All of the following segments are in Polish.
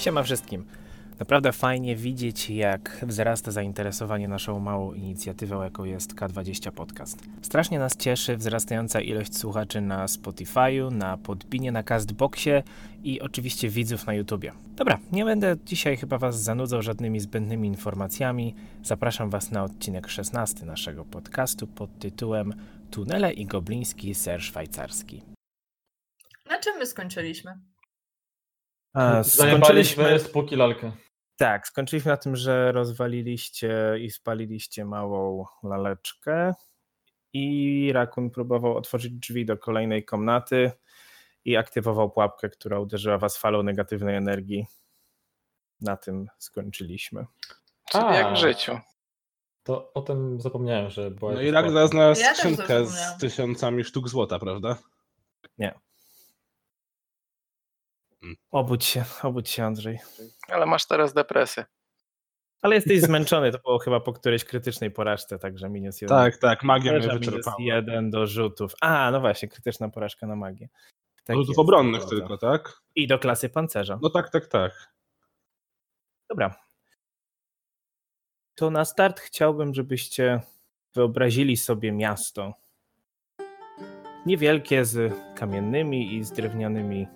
Siema wszystkim. Naprawdę fajnie widzieć, jak wzrasta zainteresowanie naszą małą inicjatywą, jaką jest K20 Podcast. Strasznie nas cieszy wzrastająca ilość słuchaczy na Spotify'u, na Podbinie, na Castboxie i oczywiście widzów na YouTubie. Dobra, nie będę dzisiaj chyba Was zanudzał żadnymi zbędnymi informacjami. Zapraszam Was na odcinek 16 naszego podcastu pod tytułem Tunele i gobliński ser szwajcarski. Na czym my skończyliśmy? A, Zajebaliśmy spóki lalkę. Tak, skończyliśmy na tym, że rozwaliliście i spaliliście małą laleczkę i Rakun próbował otworzyć drzwi do kolejnej komnaty i aktywował pułapkę, która uderzyła was falą negatywnej energii. Na tym skończyliśmy. Czyli jak w życiu. To o tym zapomniałem, że była No i Rak pułapka. znalazł Ja skrzynkę z tysiącami sztuk złota, prawda? Obudź się, obudź się Andrzej. Ale masz teraz depresję. Ale jesteś zmęczony, to było chyba po którejś krytycznej porażce, także minus jeden. Tak, tak, magia mnie Minus wyczerpała. jeden do rzutów. A, no właśnie, krytyczna porażka na magię. Tak Rzutów jest, obronnych to tylko, tak? I do klasy pancerza. No tak, tak, tak. Dobra. To na start chciałbym, żebyście wyobrazili sobie miasto. Niewielkie z kamiennymi i z drewnianymi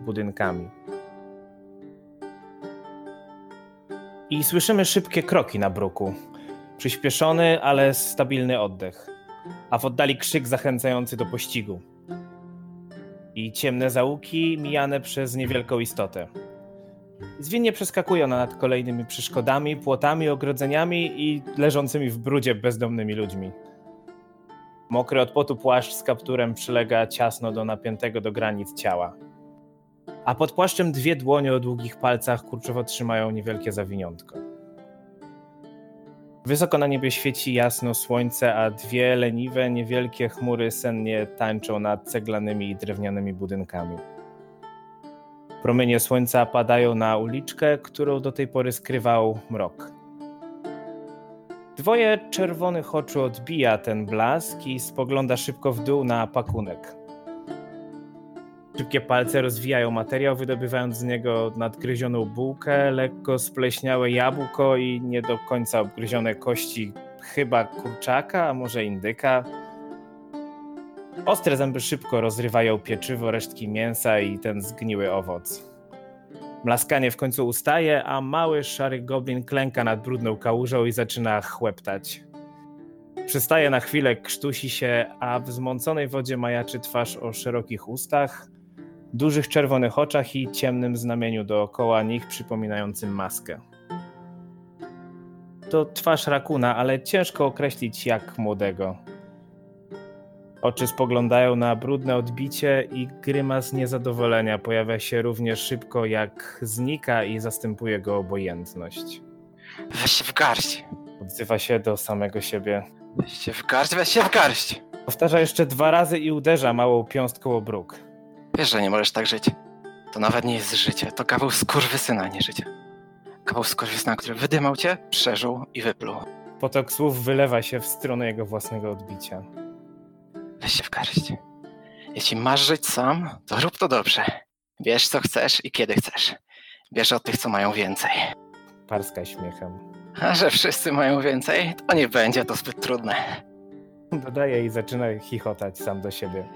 budynkami. I słyszymy szybkie kroki na bruku. Przyspieszony, ale stabilny oddech. A w oddali krzyk zachęcający do pościgu. I ciemne zaułki mijane przez niewielką istotę. Zwinnie przeskakują nad kolejnymi przeszkodami, płotami, ogrodzeniami i leżącymi w brudzie bezdomnymi ludźmi. Mokry od potu płaszcz z kapturem przylega ciasno do napiętego do granic ciała. A pod płaszczem dwie dłonie o długich palcach kurczowo trzymają niewielkie zawiniątko. Wysoko na niebie świeci jasno słońce, a dwie leniwe, niewielkie chmury sennie tańczą nad ceglanymi i drewnianymi budynkami. Promienie słońca padają na uliczkę, którą do tej pory skrywał mrok. Dwoje czerwonych oczu odbija ten blask i spogląda szybko w dół na pakunek. Szybkie palce rozwijają materiał, wydobywając z niego nadgryzioną bułkę, lekko spleśniałe jabłko i nie do końca obgryzione kości chyba kurczaka, a może indyka. Ostre zęby szybko rozrywają pieczywo, resztki mięsa i ten zgniły owoc. Mlaskanie w końcu ustaje, a mały szary goblin klęka nad brudną kałużą i zaczyna chłeptać. Przystaje na chwilę, krztusi się, a w zmąconej wodzie majaczy twarz o szerokich ustach, dużych czerwonych oczach i ciemnym znamieniu dookoła nich przypominającym maskę. To twarz rakuna, ale ciężko określić jak młodego. Oczy spoglądają na brudne odbicie i grymas niezadowolenia pojawia się równie szybko, jak znika i zastępuje go obojętność. Weź się w garść. Odzywa się do samego siebie. Weź się w garść, weź się w garść. Powtarza jeszcze dwa razy i uderza małą piąstką o bruk. Wiesz, że nie możesz tak żyć. To nawet nie jest życie, to kawał skurwysyna, a nie życie. Kawał skurwysyna, który wydymał cię, przeżył i wypluł. Potok słów wylewa się w stronę jego własnego odbicia. Weź się w garść. Jeśli masz żyć sam, to rób to dobrze. Bierz co chcesz i kiedy chcesz. Bierz od tych, co mają więcej. Parska śmiechem. A że wszyscy mają więcej, to nie będzie to zbyt trudne. Dodaje i zaczyna chichotać sam do siebie.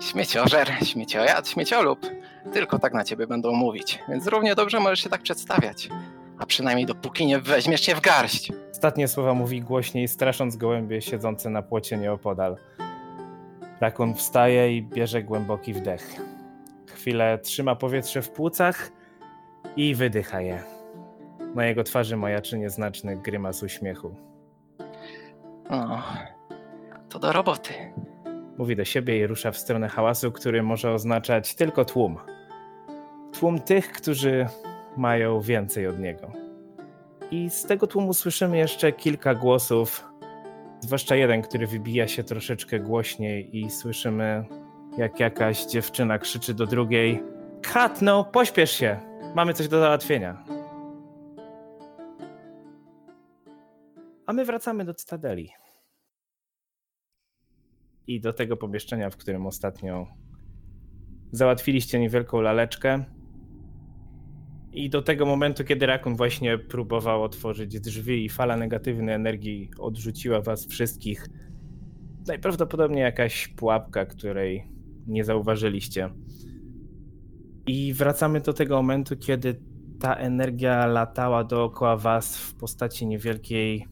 Śmieciożer, śmieciojad, śmieciolub. Tylko tak na ciebie będą mówić, więc równie dobrze możesz się tak przedstawiać. A przynajmniej dopóki nie weźmiesz się w garść. Ostatnie słowa mówi głośniej, strasząc gołębie siedzące na płocie nieopodal. Rakun wstaje i bierze głęboki wdech. Chwilę trzyma powietrze w płucach i wydycha je. Na jego twarzy majaczy nieznaczny grymas uśmiechu. No, to do roboty. Mówi do siebie i rusza w stronę hałasu, który może oznaczać tylko tłum. Tłum tych, którzy mają więcej od niego. I z tego tłumu słyszymy jeszcze kilka głosów, zwłaszcza jeden, który wybija się troszeczkę głośniej i słyszymy, jak jakaś dziewczyna krzyczy do drugiej Kat, no, pośpiesz się, mamy coś do załatwienia. A my wracamy do Cytadeli. I do tego pomieszczenia, w którym ostatnio załatwiliście niewielką laleczkę. I do tego momentu, kiedy Rakun właśnie próbował otworzyć drzwi i fala negatywnej energii odrzuciła was wszystkich, najprawdopodobniej jakaś pułapka, której nie zauważyliście. I wracamy do tego momentu, kiedy ta energia latała dookoła was w postaci niewielkiej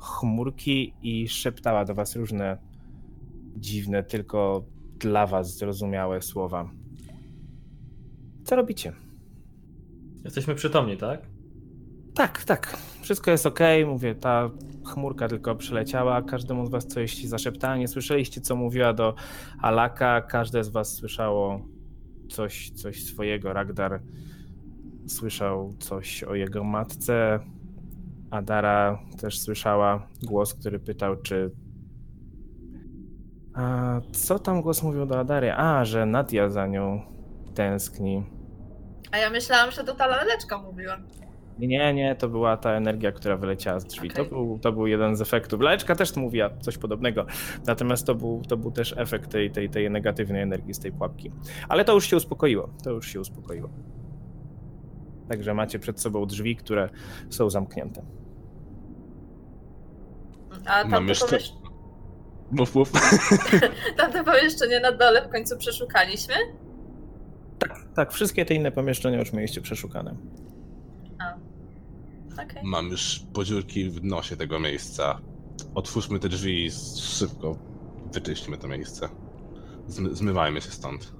chmurki i szeptała do was różne dziwne, tylko dla was zrozumiałe słowa. Co robicie? Jesteśmy przytomni, tak? Tak, tak. Wszystko jest ok. Mówię, ta chmurka tylko przyleciała. Każdemu z was coś zaszeptała. Nie słyszeliście, co mówiła do Alaka. Każde z was słyszało coś, coś swojego. Ragdar słyszał coś o jego matce. Adara też słyszała głos, który pytał, czy. A co tam głos mówił do Adary? A, że Nadia za nią tęskni. A ja myślałam, że to ta laleczka mówiła. Nie, nie, to była ta energia, która wyleciała z drzwi. Okej. To, był, to był jeden z efektów. Laleczka też mówiła coś podobnego, natomiast to był, to był też efekt tej, tej, tej negatywnej energii z tej pułapki. Ale to już się uspokoiło. To już się uspokoiło. Także macie przed sobą drzwi, które są zamknięte. A Mam tamte, jeszcze-. Mów, mów. tamte pomieszczenie na dole w końcu przeszukaliśmy? Tak, wszystkie te inne pomieszczenia już mieliście przeszukane. Okej. Mam już podziurki w nosie tego miejsca. Otwórzmy te drzwi i szybko wyczyśćmy to miejsce. Zmy, zmywajmy się stąd.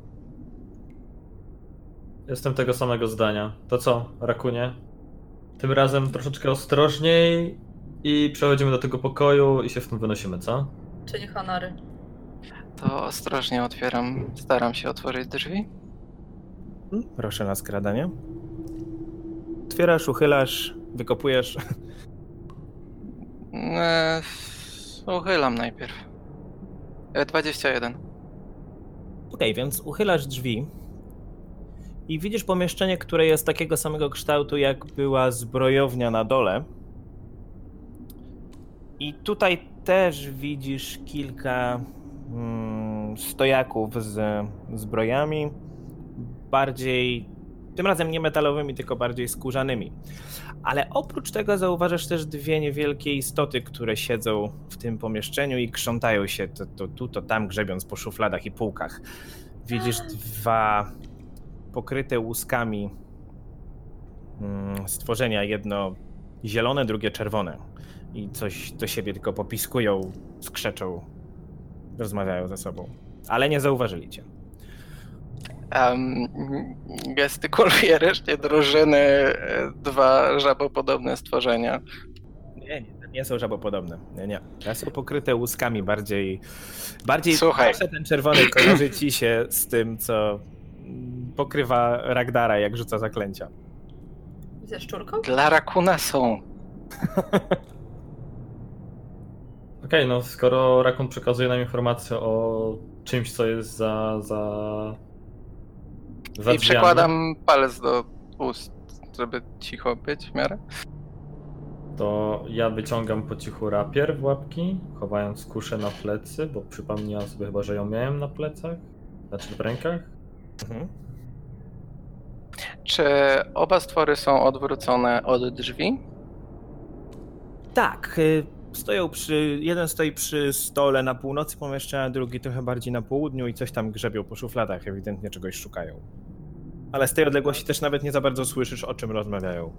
Jestem tego samego zdania. To co, Rakunie? Tym razem troszeczkę ostrożniej i przechodzimy do tego pokoju i się stąd wynosimy, co? Czyli honory. To ostrożnie otwieram, staram się otworzyć drzwi. Proszę na skradanie. Otwierasz, uchylasz, wykopujesz. Eee, uchylam najpierw. E, 21. Okej, więc uchylasz drzwi i widzisz pomieszczenie, które jest takiego samego kształtu, jak była zbrojownia na dole. I tutaj też widzisz kilka mm, stojaków z zbrojami, bardziej, tym razem nie metalowymi, tylko bardziej skórzanymi. Ale oprócz tego zauważasz też dwie niewielkie istoty, które siedzą w tym pomieszczeniu i krzątają się to, to tu, to tam, grzebiąc po szufladach i półkach. Widzisz dwa pokryte łuskami mm, stworzenia, jedno zielone, drugie czerwone. I coś do siebie tylko popiskują, skrzeczą, rozmawiają ze sobą. Ale nie zauważyli cię. Um, gestykuluję reszcie drużyny dwa żabopodobne stworzenia. Nie, nie, to nie są żabopodobne. Nie, nie. Te są pokryte łuskami bardziej. Bardziej Słuchaj. ten czerwony kojarzy ci się z tym, co pokrywa Ragdara, jak rzuca zaklęcia. Ze szczurką? Dla rakuna są. Okej, no skoro Rakun przekazuje nam informację o czymś, co jest za... za... za I przekładam palec do ust, żeby cicho być w miarę. To ja wyciągam po cichu rapier w łapki, chowając kuszę na plecy, bo przypomniałem sobie chyba, że ją miałem na plecach, znaczy w rękach. Mhm. Czy oba stwory są odwrócone od drzwi? Tak, y, stoją przy. Jeden stoi przy stole na północy pomieszczenia, drugi trochę bardziej na południu i coś tam grzebią po szufladach, ewidentnie czegoś szukają. Ale z tej odległości też nawet nie za bardzo słyszysz, o czym rozmawiają.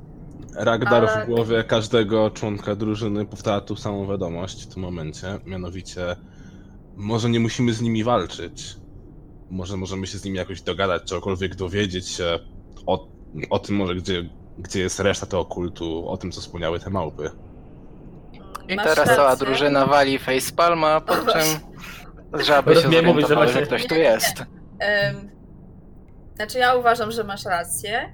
Ragdar Ale- w głowie każdego członka drużyny powtarza tą samą wiadomość w tym momencie. Mianowicie, może nie musimy z nimi walczyć. Może możemy się z nimi jakoś dogadać, czegokolwiek dowiedzieć się o, o tym, może gdzie, gdzie jest reszta tego kultu, o tym, co wspomniały te małpy. I Masz teraz cała rację. drużyna wali facepalma, po czym żaby się Rozumiem, mówić, że zorientowały, że ktoś tu Nie, nie, nie. jest. Em, znaczy ja uważam, że masz rację,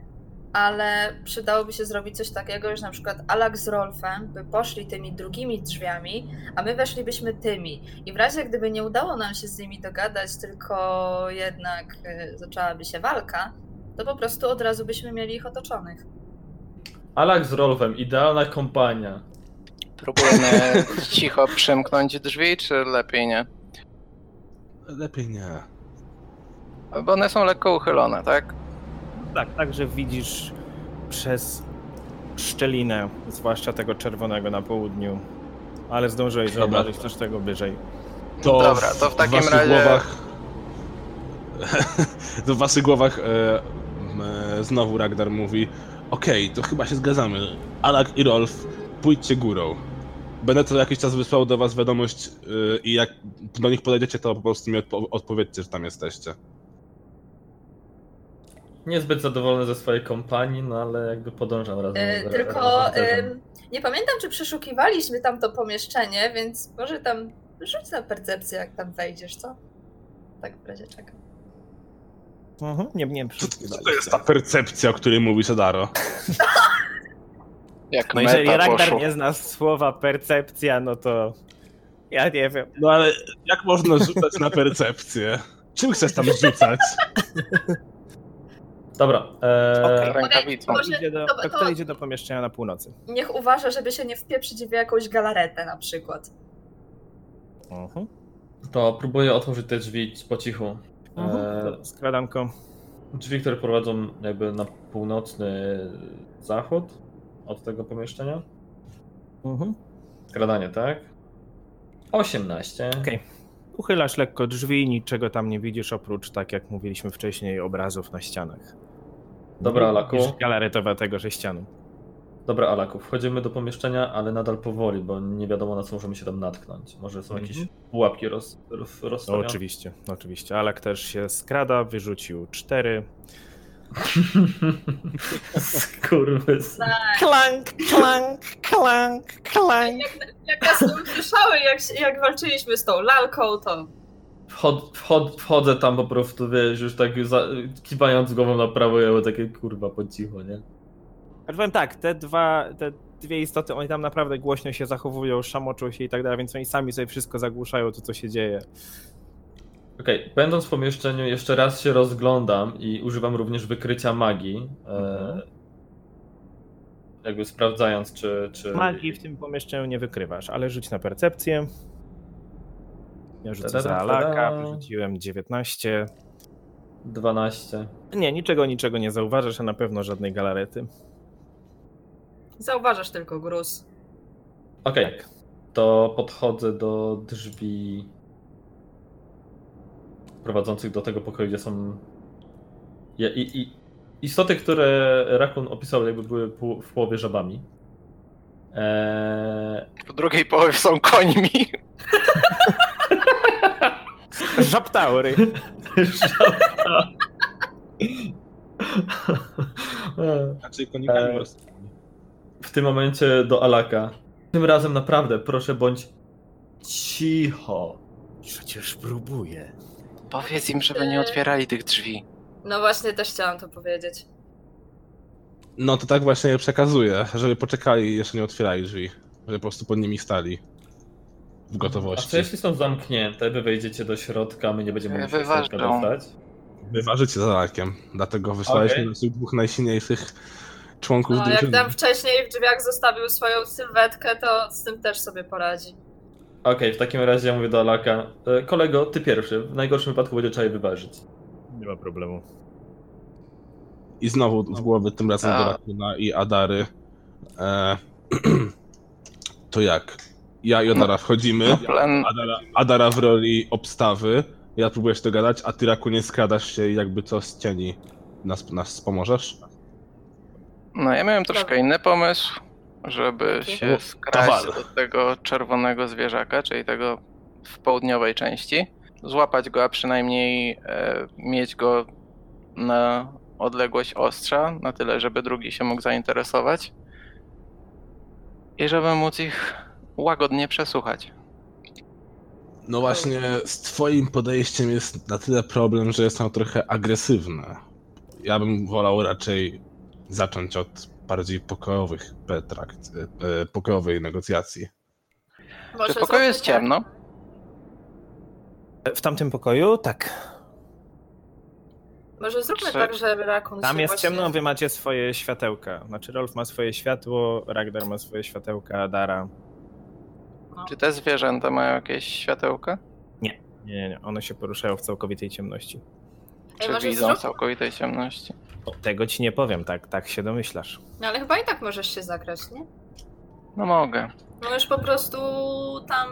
ale przydałoby się zrobić coś takiego, że na przykład Alak z Rolfem by poszli tymi drugimi drzwiami, a my weszlibyśmy tymi. I w razie gdyby nie udało nam się z nimi dogadać, tylko jednak e, zaczęłaby się walka, to po prostu od razu byśmy mieli ich otoczonych. Alak z Rolfem, idealna kompania. Próbujemy cicho przymknąć drzwi, czy lepiej nie? Lepiej nie. Bo one są lekko uchylone, tak? Tak, także widzisz przez szczelinę, zwłaszcza tego czerwonego na południu. Ale zdążyłeś Dobra. zauważyć też tego wyżej. To Dobra, to w takim waszych razie- Głowach... to w waszych głowach e, e, znowu Ragnar mówi Okej, to chyba się zgadzamy. Alak i Rolf, pójdźcie górą. Będę co jakiś czas wysłał do was wiadomość y, i jak do nich podejdziecie, to po prostu mi odpo- odpowiedzcie, że tam jesteście. Niezbyt zadowolony ze swojej kompanii, no ale jakby podążam razem E, z tylko razem em, nie pamiętam, czy przeszukiwaliśmy tam to pomieszczenie, więc może tam rzuć na percepcję, jak tam wejdziesz, co? Tak w razie czekam. Mhm, nie, nie Co, co to jest ta percepcja, o której mówisz, Adaro? Jak No jeżeli Ragnar poszło. nie zna słowa percepcja, no to ja nie wiem. No ale jak można rzucać na percepcję? Czym chcesz tam rzucać? Dobra, e, Okej. Rękawicą. Może- Idzie do, to- to, to- idzie do pomieszczenia na północy. Niech uważa, żeby się nie wpieprzyć w jakąś galaretę na przykład. Mhm. to próbuję otworzyć te drzwi po cichu. E, Skradanko. drzwi, które prowadzą jakby na północny zachód od tego pomieszczenia. Mhm. Skradanie, tak? 18. Okej. Uchylasz lekko drzwi, niczego tam nie widzisz oprócz, tak jak mówiliśmy wcześniej, obrazów na ścianach. Dobra, Alaku. Galaretowa sześcianu. Dobra, Alaku, wchodzimy do pomieszczenia, ale nadal powoli, bo nie wiadomo na co możemy się tam natknąć. Może są jakieś Mhm. pułapki roz, roz, rozstawione? oczywiście, oczywiście. Alak też się skrada, wyrzucił cztery. Skurwys. Klank, klank, klank, klank. Jak nas usłyszały, jak, jak walczyliśmy z tą lalką, to Wchod, wchod, wchodzę tam po prostu, wiesz, już tak za, kiwając głową na prawo, ja było takie kurwa po cichu, nie? Ale powiem tak, te dwa, te dwie istoty, oni tam naprawdę głośno się zachowują, szamoczą się i tak dalej, więc oni sami sobie wszystko zagłuszają, to co się dzieje. Okej, będąc w pomieszczeniu, jeszcze raz się rozglądam i używam również wykrycia magii. Mhm. E, jakby sprawdzając, czy. czy... Magii w tym pomieszczeniu nie wykrywasz, ale rzuć na percepcję. Ja rzucę za Tada, tada. Alaka, wyrzuciłem 19. 12. Nie, niczego, niczego nie zauważasz, a na pewno żadnej galarety. zauważasz tylko gruz. Okej, Tak. to podchodzę do drzwi prowadzących do tego pokoju, gdzie są. I, i, istoty, które Rakun opisał, jakby były w połowie żabami. Eee, W drugiej połowie są końmi. Żabtaury. żaba. Eee, konikami w tym momencie do Alaka. Tym razem naprawdę, proszę bądź cicho. Przecież próbuję. Powiedz im, żeby nie otwierali tych drzwi. No właśnie, też chciałam to powiedzieć. No to tak właśnie je przekazuję, żeby poczekali i jeszcze nie otwierali drzwi. Żeby po prostu pod nimi stali. W A gotowości. co jeśli są zamknięte, wy wejdziecie do środka, my nie będziemy mogli się do Wyważą. środka dostać? Wyważycie za lakiem. Dlatego wysłaliśmy Okej. naszych dwóch najsilniejszych członków No, jak drużyny. tam wcześniej w drzwiach zostawił swoją sylwetkę, to z tym też sobie poradzi. Okej, w takim razie ja mówię do Alaka. e, Kolego, ty pierwszy. W najgorszym wypadku będzie trzeba je wyważyć. Nie ma problemu. I znowu w głowy, tym razem do A. Rakuna i Adary. E, to jak? Ja i Adara wchodzimy. No, plan, Adara, Adara w roli obstawy. Ja próbuję się dogadać, a ty Rakunie skradasz się i jakby co z cieni nas, nas wspomożesz? no ja miałem troszkę inny pomysł, żeby się skraść do tego czerwonego zwierzaka, czyli tego w południowej części, złapać go, a przynajmniej e, mieć go na odległość ostrza, na tyle, żeby drugi się mógł zainteresować i żeby móc ich łagodnie przesłuchać. No właśnie, z twoim podejściem jest na tyle problem, że jest ono trochę agresywne. Ja bym wolał raczej zacząć od bardziej pokojowych petrakt, e, pokojowej negocjacji. Może Czy w pokoju jest tak. ciemno? W tamtym pokoju? Tak. Może zróbmy Czy- tak, że Rakun Tam jest właśnie... ciemno, wy macie swoje światełka. Znaczy Rolf ma swoje światło, Ragnar ma swoje światełka, Dara. No. Czy te zwierzęta mają jakieś światełka? Nie, nie, nie. One się poruszają w całkowitej ciemności. Ej, Czy widzą zrób- w całkowitej ciemności? O, tego ci nie powiem, tak, tak się domyślasz. No ale chyba i tak możesz się zagrać, nie? No mogę. Możesz po prostu tam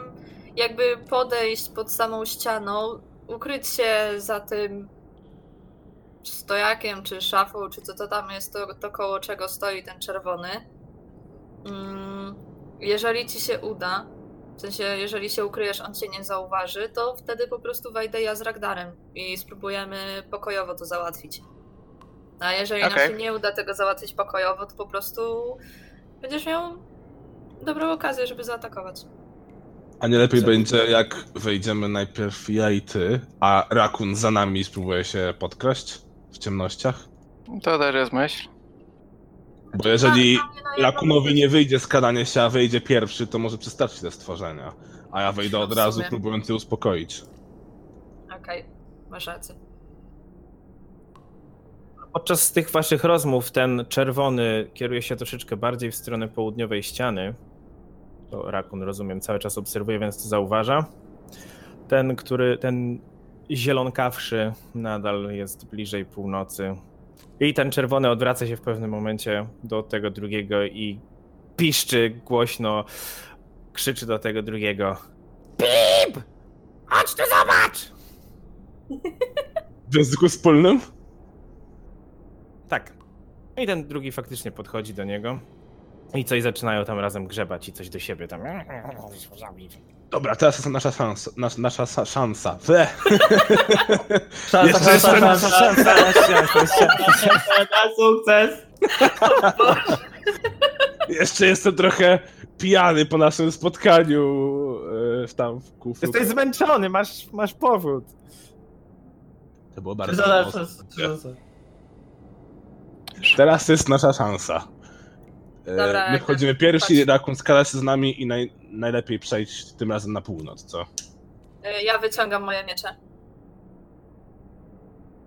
jakby podejść pod samą ścianą, ukryć się za tym stojakiem, czy szafą, czy co to tam jest, to, to koło czego stoi ten czerwony. Mm, jeżeli ci się uda, w sensie jeżeli się ukryjesz, on cię nie zauważy, to wtedy po prostu wejdę ja z Ragdarem i spróbujemy pokojowo to załatwić. A jeżeli nam Okej. się nie uda tego załatwić pokojowo, to po prostu będziesz miał dobrą okazję, żeby zaatakować. A nie lepiej będzie, jak wejdziemy najpierw ja i ty, a rakun za nami spróbuje się podkraść w ciemnościach? To też jest myśl. Bo jeżeli rakunowi nie wyjdzie skradanie się, a wyjdzie pierwszy, to może przestarczyć te stworzenia. A ja wejdę No, od razu, próbując je uspokoić. Okej, masz rację. Podczas tych waszych rozmów ten czerwony kieruje się troszeczkę bardziej w stronę południowej ściany. To Rakun, rozumiem, cały czas obserwuje, więc to zauważa. Ten, który, ten zielonkawszy nadal jest bliżej północy. I ten czerwony odwraca się w pewnym momencie do tego drugiego i piszczy głośno, krzyczy do tego drugiego. Pip! Chodź tu zobacz! W języku wspólnym? Tak. I ten drugi faktycznie podchodzi do niego. I coś zaczynają tam razem grzebać i coś do siebie tam. Dobra, teraz jest nasza szansa. Nas, nasza sa- szansa. We. Szansa, jest szansa, szansa, Na sukces! Jeszcze jestem trochę pijany po naszym spotkaniu e, w tam w kufru. Jesteś zmęczony, masz, masz powód. To było bardzo to mocne. nasze- czy to co? Teraz jest nasza szansa. E, Dobra, My wchodzimy pierwsi, patrz. Rakun skala się z nami i naj, najlepiej przejść tym razem na północ, co? Y, Ja wyciągam moje miecze.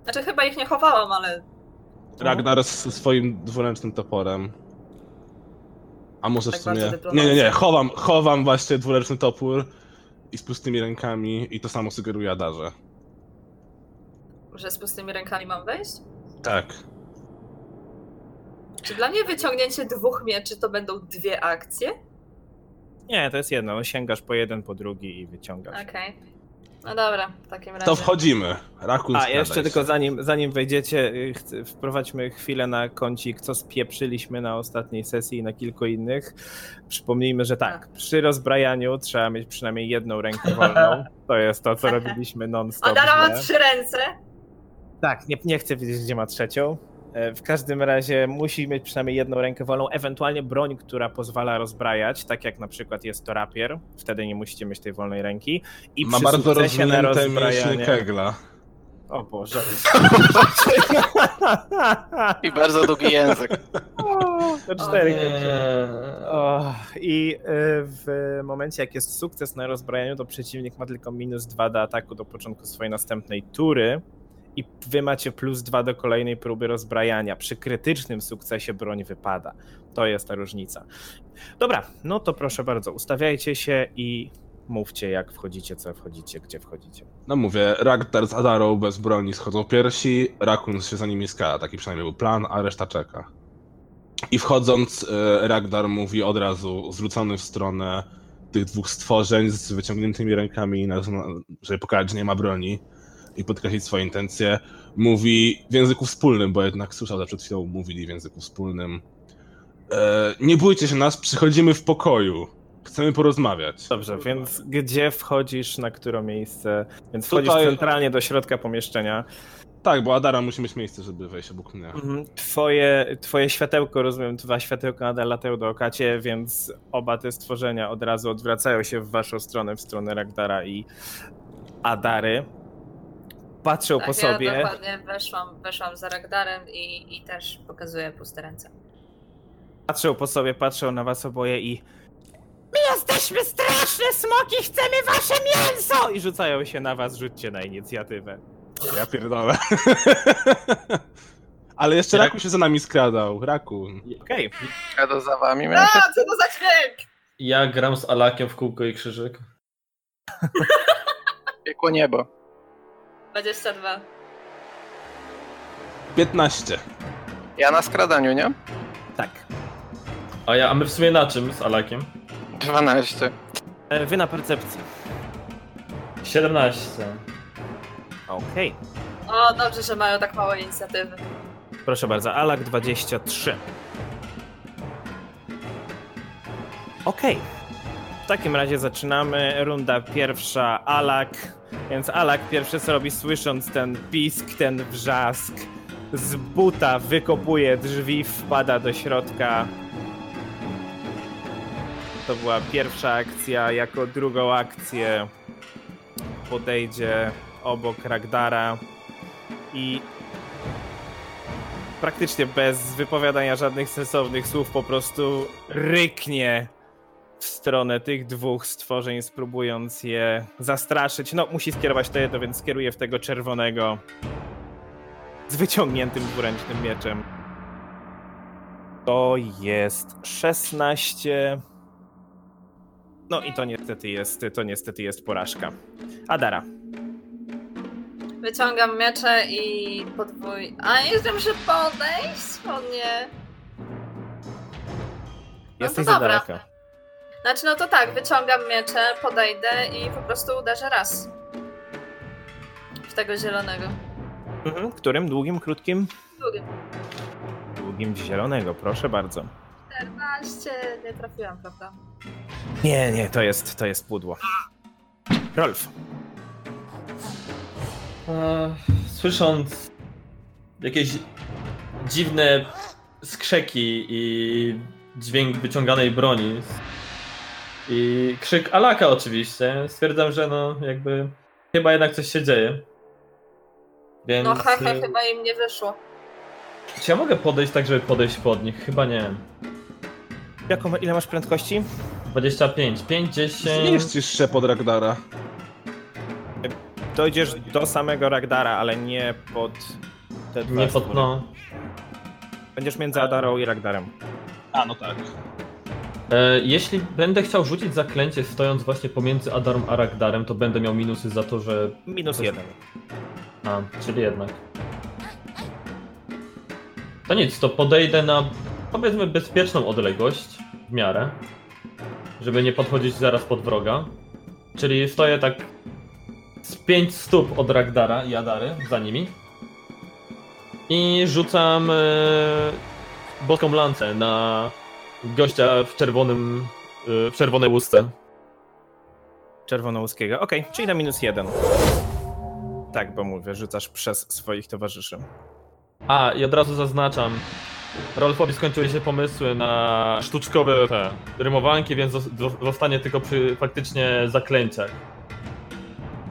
Znaczy chyba ich nie chowałam, ale Ragnar z swoim dwuręcznym toporem. A może w Tak sumie... bardzo Nie, nie, nie, chowam, chowam właśnie dwuręczny topór i z pustymi rękami i to samo sugeruje Adarze. że z pustymi rękami mam wejść? Tak. Czy dla mnie wyciągnięcie dwóch mieczy to będą dwie akcje? Nie, to jest jedno. No, sięgasz po jeden, po drugi i wyciągasz. Okej. No dobra, w takim razie. To wchodzimy. Rakun A, jeszcze się. tylko zanim, zanim wejdziecie, y, wprowadźmy chwilę na kącik, co spieprzyliśmy na ostatniej sesji i na kilku innych. Przypomnijmy, że tak, przy rozbrajaniu trzeba mieć przynajmniej jedną rękę wolną. To jest to, co robiliśmy non-stop. Adara ma trzy ręce. Tak, nie, nie chcę wiedzieć, gdzie ma trzecią. E, W każdym razie musi mieć przynajmniej jedną rękę wolną, ewentualnie broń, która pozwala rozbrajać, tak jak na przykład jest to rapier, wtedy nie musicie mieć tej wolnej ręki. I Ma bardzo rozwinięte mięśnie rozbrajanie... kegla. O Boże. I bardzo długi język. To cztery. O, I y, w momencie, jak jest sukces na rozbrajaniu, to przeciwnik ma tylko minus dwa do ataku do początku swojej następnej tury. I wy macie plus dwa do kolejnej próby rozbrajania. Przy krytycznym sukcesie broń wypada. To jest ta różnica. Dobra, no to proszę bardzo, ustawiajcie się i mówcie, jak wchodzicie, co wchodzicie, gdzie wchodzicie. No mówię, Ragnar z Adarą bez broni schodzą pierwsi, Rakun się za nimi skala, taki przynajmniej był plan, a reszta czeka. I wchodząc, e, Ragnar mówi od razu, zwrócony w stronę tych dwóch stworzeń z wyciągniętymi rękami, żeby pokazać, że nie ma broni i podkreślić swoje intencje, mówi w języku wspólnym, bo jednak słyszał, że przed chwilą mówili w języku wspólnym. E, nie bójcie się nas, przychodzimy w pokoju. Chcemy porozmawiać. Dobrze, więc gdzie wchodzisz, na które miejsce? Więc wchodzisz Tutaj- centralnie do środka pomieszczenia. Tak, bo Adara musi mieć miejsce, żeby wejść obok mnie. Mhm. Twoje, twoje światełko, rozumiem, dwa światełka nadal latają dookoła ciebie, więc oba te stworzenia od razu odwracają się w waszą stronę, w stronę Ragdara i Adary. Patrzą Tak, po ja sobie. dokładnie weszłam, weszłam za Ragdarem i, i też pokazuję puste ręce. Patrzą po sobie, patrzą na was oboje i My jesteśmy straszne smoki, chcemy wasze mięso! I rzucają się na was, rzućcie na inicjatywę. Ja pierdolę. Ale jeszcze Rakun się za nami skradał. Rakun. Okej, A to za wami A, miałem się... co to za dźwięk? Ja gram z Alakiem w kółko i krzyżyk. Piekło niebo. 22. 15. Ja na skradaniu, nie? Tak. A, ja, a my w sumie na czym z Alakiem? 12. E, Wy na percepcji. 17. Okej. O, dobrze, że mają tak mało inicjatywy. Proszę bardzo, Alak 23. Okej. W takim razie zaczynamy. Runda pierwsza, Alak. Więc Alak pierwszy co robi, słysząc ten pisk, ten wrzask, z buta wykopuje drzwi, wpada do środka. To była pierwsza akcja. Jako drugą akcję podejdzie obok Ragdara i praktycznie bez wypowiadania żadnych sensownych słów po prostu ryknie w stronę tych dwóch stworzeń, spróbując je zastraszyć. No, musi skierować to jedno, więc skieruje w tego czerwonego z wyciągniętym dwuręcznym mieczem. To jest 16. No i to niestety jest, to niestety jest porażka. Adara. Wyciągam miecze i podwój... A, nie muszę podejść? O nie. Jesteś to za daleko. Znaczy, no to tak, wyciągam miecze, podejdę i po prostu uderzę raz. W tego zielonego. Mhm. Którym? Długim, krótkim? Drugim. Długim zielonego, proszę bardzo. 14, nie trafiłam, prawda? Nie, nie, to jest, to jest pudło. Rolf. E, Słysząc jakieś dziwne skrzeki i dźwięk wyciąganej broni i krzyk Alaka oczywiście, stwierdzam, że no jakby chyba jednak coś się dzieje. Więc No hehe, e, chyba im nie wyszło. czy ja mogę podejść tak, żeby podejść pod nich? Chyba nie. Jaką, ile masz prędkości? 25, 5, 10... Zmieścisz się pod Ragdara. Dojdziesz do samego Ragdara, ale nie pod te dwa Nie pod, no. Będziesz między Adarą i Ragdarem. A, no tak. E, jeśli będę chciał rzucić zaklęcie stojąc właśnie pomiędzy Adarą a Ragdarem, to będę miał minusy za to, że... Minus To- jeden. A, czyli jednak. To nic, to podejdę na powiedzmy bezpieczną odległość w miarę, żeby nie podchodzić zaraz pod wroga. Czyli stoję tak z 5 stóp od Ragdara i Adary za nimi. I rzucam e, boską lancę na gościa w czerwonym, e, w czerwonej łusce. Czerwonołuskiego. Okej, czyli na minus jeden. Tak, bo mówię, rzucasz przez swoich towarzyszy. A, i od razu zaznaczam. Rolfowi skończyły się pomysły na sztuczkowe te rymowanki, więc zos- zos- zostanie tylko przy faktycznie zaklęciach.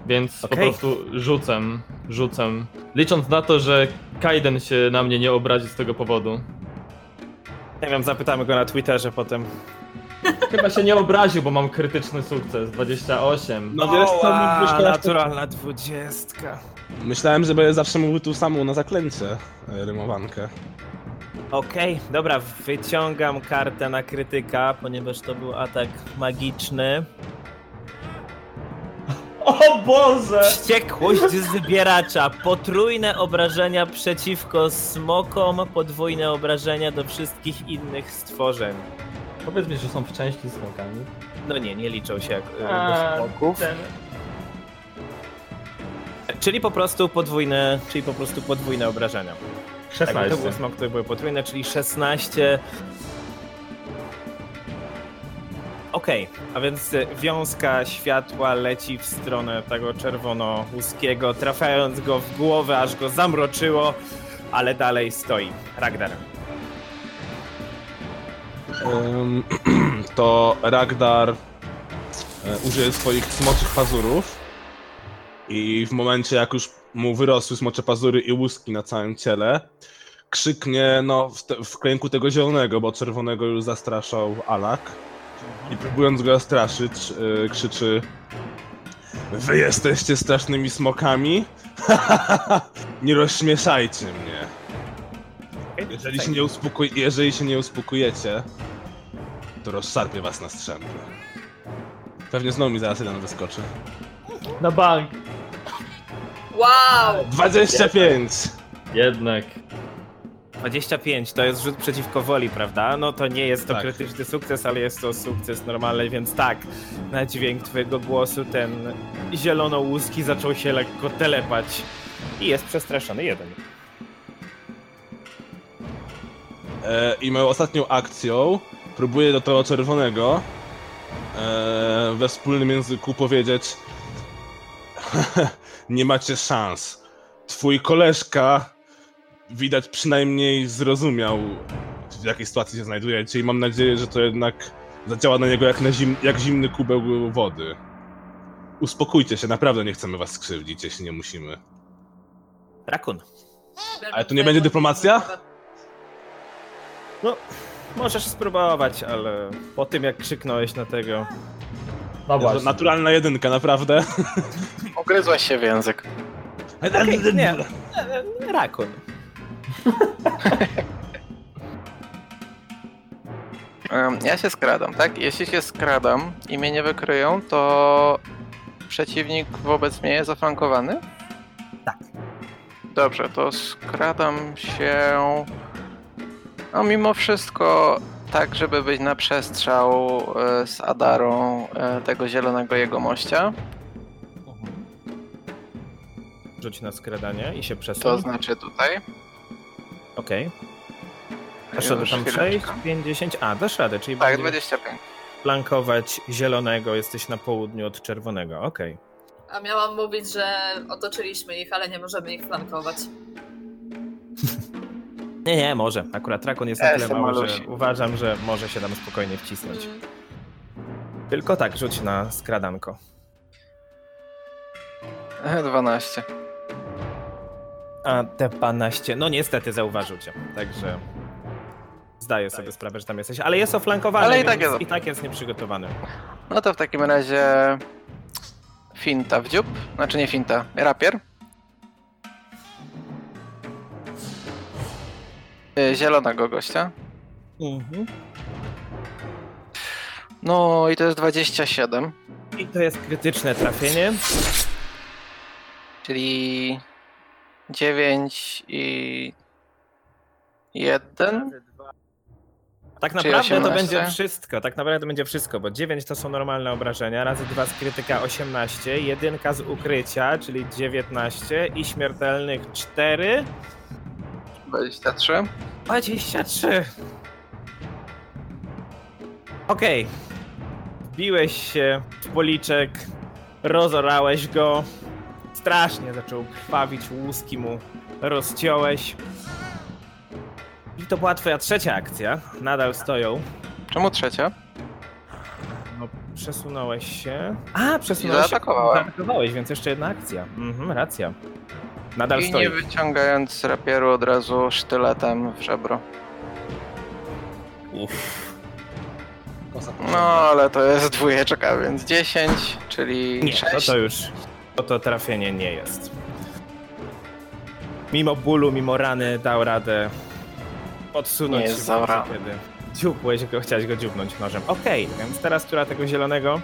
Więc po Okej. prostu rzucam, rzucam. Licząc na to, że Kaiden się na mnie nie obrazi z tego powodu. Nie wiem, zapytamy go na Twitterze potem. Chyba się nie obraził, bo mam krytyczny sukces 28. No wiesz co, mógłbyś naturalna dwudziestka. Myślałem, że będę zawsze mówił tu samą na zaklęcie e, rymowankę. Okej, dobra, wyciągam kartę na krytyka, ponieważ to był atak magiczny. O Boże! Wściekłość zbieracza. Potrójne obrażenia przeciwko smokom, podwójne obrażenia do wszystkich innych stworzeń. Powiedz mi, że są w części z smokami. No nie, nie liczą się jak e, A, do smoków. ten- Czyli po prostu podwójne, czyli po prostu podwójne obrażenia. Tak, to 16. był smok, to były potrójne, czyli 16. Okej, a więc e, wiązka światła leci w stronę tego czerwono-łuskiego, trafiając go w głowę, aż go zamroczyło, ale dalej stoi. Ragnar. Ym, to Ragdar e, użyje swoich smoczych pazurów i w momencie jak już mu wyrosły smocze pazury i łuski na całym ciele, krzyknie no w, te, w kręgu tego zielonego, bo czerwonego już zastraszał Alak i próbując go zastraszyć e, krzyczy Wy jesteście strasznymi smokami? nie rozśmieszajcie mnie. Jeżeli się nie, uspokoi, jeżeli się nie uspokojecie, to rozszarpię was na strzępy. Pewnie znowu mi zaraz jeden wyskoczy. Na bank! Wow! 25! Jednak. 25 to jest rzut przeciwko woli, prawda? No to nie jest to Tak. krytyczny sukces, ale jest to sukces normalny, więc tak, na dźwięk twojego głosu ten zielonołuski zaczął się lekko telepać i jest przestraszony jeden. E, I moją ostatnią akcją próbuję do tego czerwonego e, we wspólnym języku powiedzieć nie macie szans. Twój koleżka widać przynajmniej zrozumiał w jakiej sytuacji się znajdujecie i mam nadzieję, że to jednak zadziała na niego jak, na zim, jak zimny kubeł wody. Uspokójcie się, naprawdę nie chcemy was skrzywdzić, jeśli nie musimy. Rakun. Ale to nie będzie dyplomacja? No, możesz spróbować, ale po tym jak krzyknąłeś na tego... No właśnie. Naturalna jedynka, naprawdę. Ugryzłeś się w język. Okej, nie, e, Rakun. Ja się skradam, tak? Jeśli się skradam i mnie nie wykryją, to przeciwnik wobec mnie jest zaflankowany? Tak. Dobrze, to skradam się. No, mimo wszystko, tak, żeby być na przestrzał e, z Adarą e, tego zielonego jego mościa. Rzuć na skradanie i się przesuń. To znaczy tutaj. Okej. Dasz radę Już tam. 6, 50. A, dasz radę, czyli Tak, będziesz 25. flankować zielonego, jesteś na południu od czerwonego. Okej. A miałam mówić, że otoczyliśmy ich, ale nie możemy ich flankować. Nie, nie, może. Akurat Rakon jest Ja na tyle jestem mały, że malusi. uważam, że może się tam spokojnie wcisnąć. Mm. Tylko tak, rzuć na skradanko. E, 12. A te 12, no niestety zauważył cię, także zdaję sobie sprawę, że tam jesteś, ale jest oflankowany, Ale i tak jest- i tak jest nieprzygotowany. No to w takim razie. Finta w dziób. Znaczy nie finta, rapier. Y, Zielonego gościa. Mhm. No i to jest 27, I to jest krytyczne trafienie. czyli 9 i 1. Tak naprawdę to 18? będzie wszystko, tak naprawdę to będzie wszystko, bo 9 to są normalne obrażenia, razy 2 z krytyka 18, jedynka z ukrycia, czyli 19 i śmiertelnych 4, 23. 23. Okej. Wbiłeś się w policzek, rozorałeś go, strasznie zaczął krwawić, łuski mu rozciąłeś. I to była twoja trzecia akcja, nadal stoją. Czemu trzecia? No, przesunąłeś się. A, przesunąłeś I zaatakowałem. się. Zaatakowałeś, więc jeszcze jedna akcja. Mhm, racja. Nadal I stoi. nie wyciągając z rapieru od razu sztyletem w żebro. Uff. No ale to jest dwójeczka, więc 10, czyli Nie, to 6. to już. To, to trafienie nie jest. Mimo bólu, mimo rany dał radę odsunąć Nie się w momencie, kiedy dziupłeś go, chciałeś go dziubnąć nożem. Okej, więc teraz tura tego zielonego,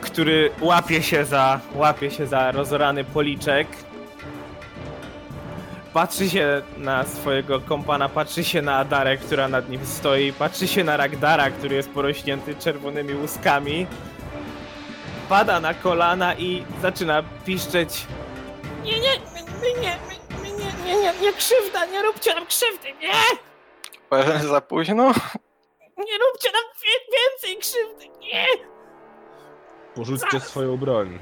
który łapie się za, łapie się za rozorany policzek. Patrzy się na swojego kompana, patrzy się na Adarę, która nad nim stoi, patrzy się na Ragdara, który jest porośnięty czerwonymi łuskami. Pada na kolana i zaczyna piszczeć. Nie, nie, nie, nie, nie, nie, nie, nie, nie krzywda, nie róbcie nam krzywdy, nie! Za późno? Nie róbcie nam więcej krzywdy, nie! Porzućcie swoją broń.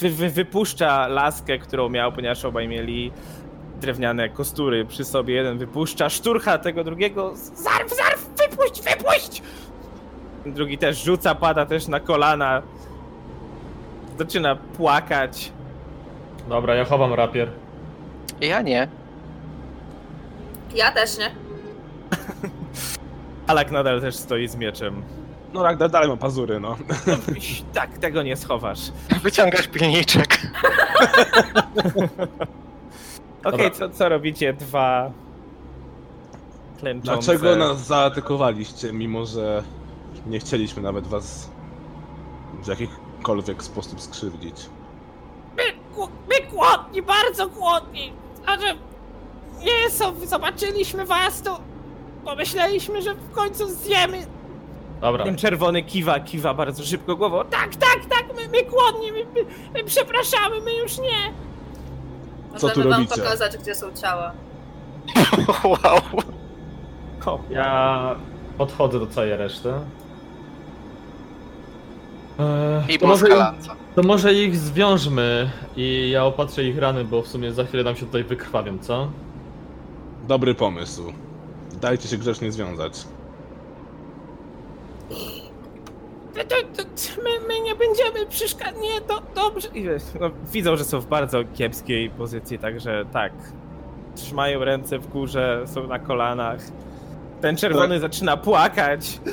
Wy, wy, wypuszcza laskę, którą miał, ponieważ obaj mieli drewniane kostury przy sobie. Jeden wypuszcza, szturcha tego drugiego. Zarw, zarw, wypuść, wypuść! Drugi też rzuca, pada też na kolana. Zaczyna płakać. Dobra, ja chowam rapier. Ja nie. Ja też nie. Alak nadal też stoi z mieczem. No Ragnar dalej ma pazury, no. Iś, Tak, tego nie schowasz. Wyciągasz pilniczek. Okej, Dobra. co, co robicie? Dwa klęczące. Dlaczego nas zaatakowaliście, mimo że nie chcieliśmy nawet was w jakikolwiek sposób skrzywdzić? My, my głodni, bardzo głodni. A że nie, so, zobaczyliśmy was, to pomyśleliśmy, że w końcu zjemy. Dobra, Ten czerwony kiwa, kiwa bardzo szybko głową. Tak, tak, tak, my, my głodni, my, my, my przepraszamy, my już nie. Co tu Możemy wam robicie? pokazać, gdzie są ciała. wow. Ja podchodzę do całej reszty. Eee, I to, może, skalanca. to może ich zwiążmy i ja opatrzę ich rany, bo w sumie za chwilę nam się tutaj wykrwawią, co? Dobry pomysł. Dajcie się grzecznie związać. to, to, to, my, my nie będziemy przeszkadzać, nie, to dobrze. I wiesz, no, widzą, że są w bardzo kiepskiej pozycji, także tak. Trzymają ręce w górze, są na kolanach. Ten czerwony zaczyna płakać.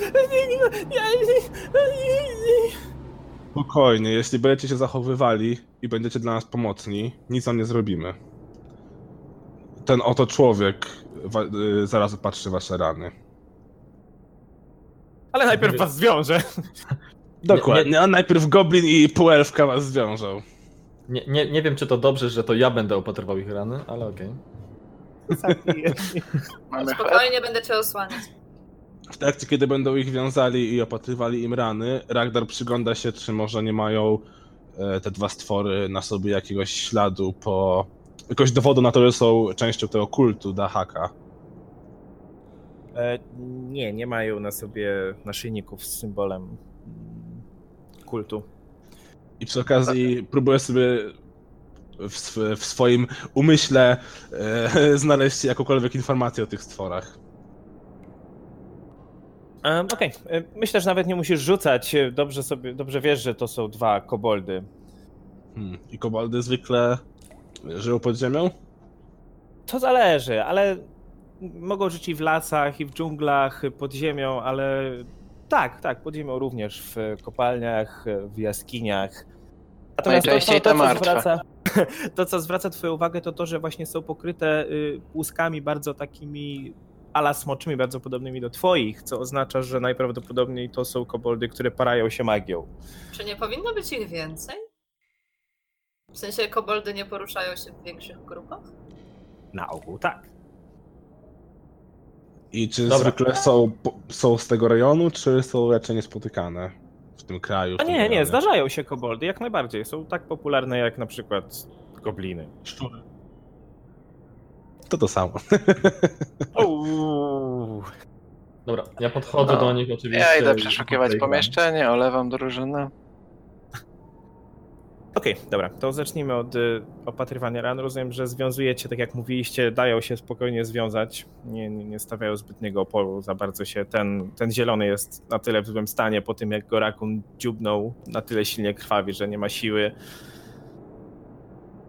Spokojnie, jeśli będziecie się zachowywali i będziecie dla nas pomocni, nic wam nie zrobimy. Ten oto człowiek wa- y, zaraz opatrzy wasze rany. Ale najpierw was zwiąże. Dokładnie, a najpierw goblin i półelfka was zwiążą. Nie, nie, nie wiem, czy to dobrze, że to ja będę opatrywał ich rany, ale okej. Chleb. Spokojnie będę cię osłaniać. W trakcie, kiedy będą ich wiązali i opatrywali im rany, Ragnar przygląda się, czy może nie mają e, te dwa stwory na sobie jakiegoś śladu po... jakiegoś dowodu na to, że są częścią tego kultu Dahaka. E, nie, nie mają na sobie naszyjników z symbolem mm, kultu. I przy okazji próbuję sobie w, w swoim umyśle e, znaleźć jakąkolwiek informację o tych stworach. Okej, e, myślę, że nawet nie musisz rzucać. e, Dobrze sobie, dobrze wiesz, że to są dwa koboldy. Hmm. I koboldy zwykle żyją pod ziemią? To zależy, ale mogą żyć i w lasach, i w dżunglach, pod ziemią, ale tak, tak, pod ziemią również, w kopalniach, w jaskiniach. Natomiast Najczęściej to, te to, co martwe. zwraca, to, co zwraca twoją uwagę, to to, że właśnie są pokryte y, łuskami bardzo takimi ala smoczymi, bardzo podobnymi do twoich, co oznacza, że najprawdopodobniej to są koboldy, które parają się magią. Czy nie powinno być ich więcej? W sensie koboldy nie poruszają się w większych grupach? Na ogół tak. I czy Dobra. zwykle są, są z tego rejonu, czy są raczej niespotykane w tym kraju? w A tym nie, nie, rejonie? zdarzają się koboldy, jak najbardziej. Są tak popularne jak na przykład gobliny. Szczury. To to samo. Dobra, ja podchodzę No. do nich oczywiście. Ja idę przeszukiwać pomieszczenie, olewam drużynę. Okej, dobra, to zacznijmy od y, opatrywania ran. Rozumiem, że związujecie, tak jak mówiliście, dają się spokojnie związać. Nie, nie, nie stawiają zbytniego oporu za bardzo się. Ten, ten zielony jest na tyle w złym stanie po tym, jak go rakun dziubnął, na tyle silnie krwawi, że nie ma siły.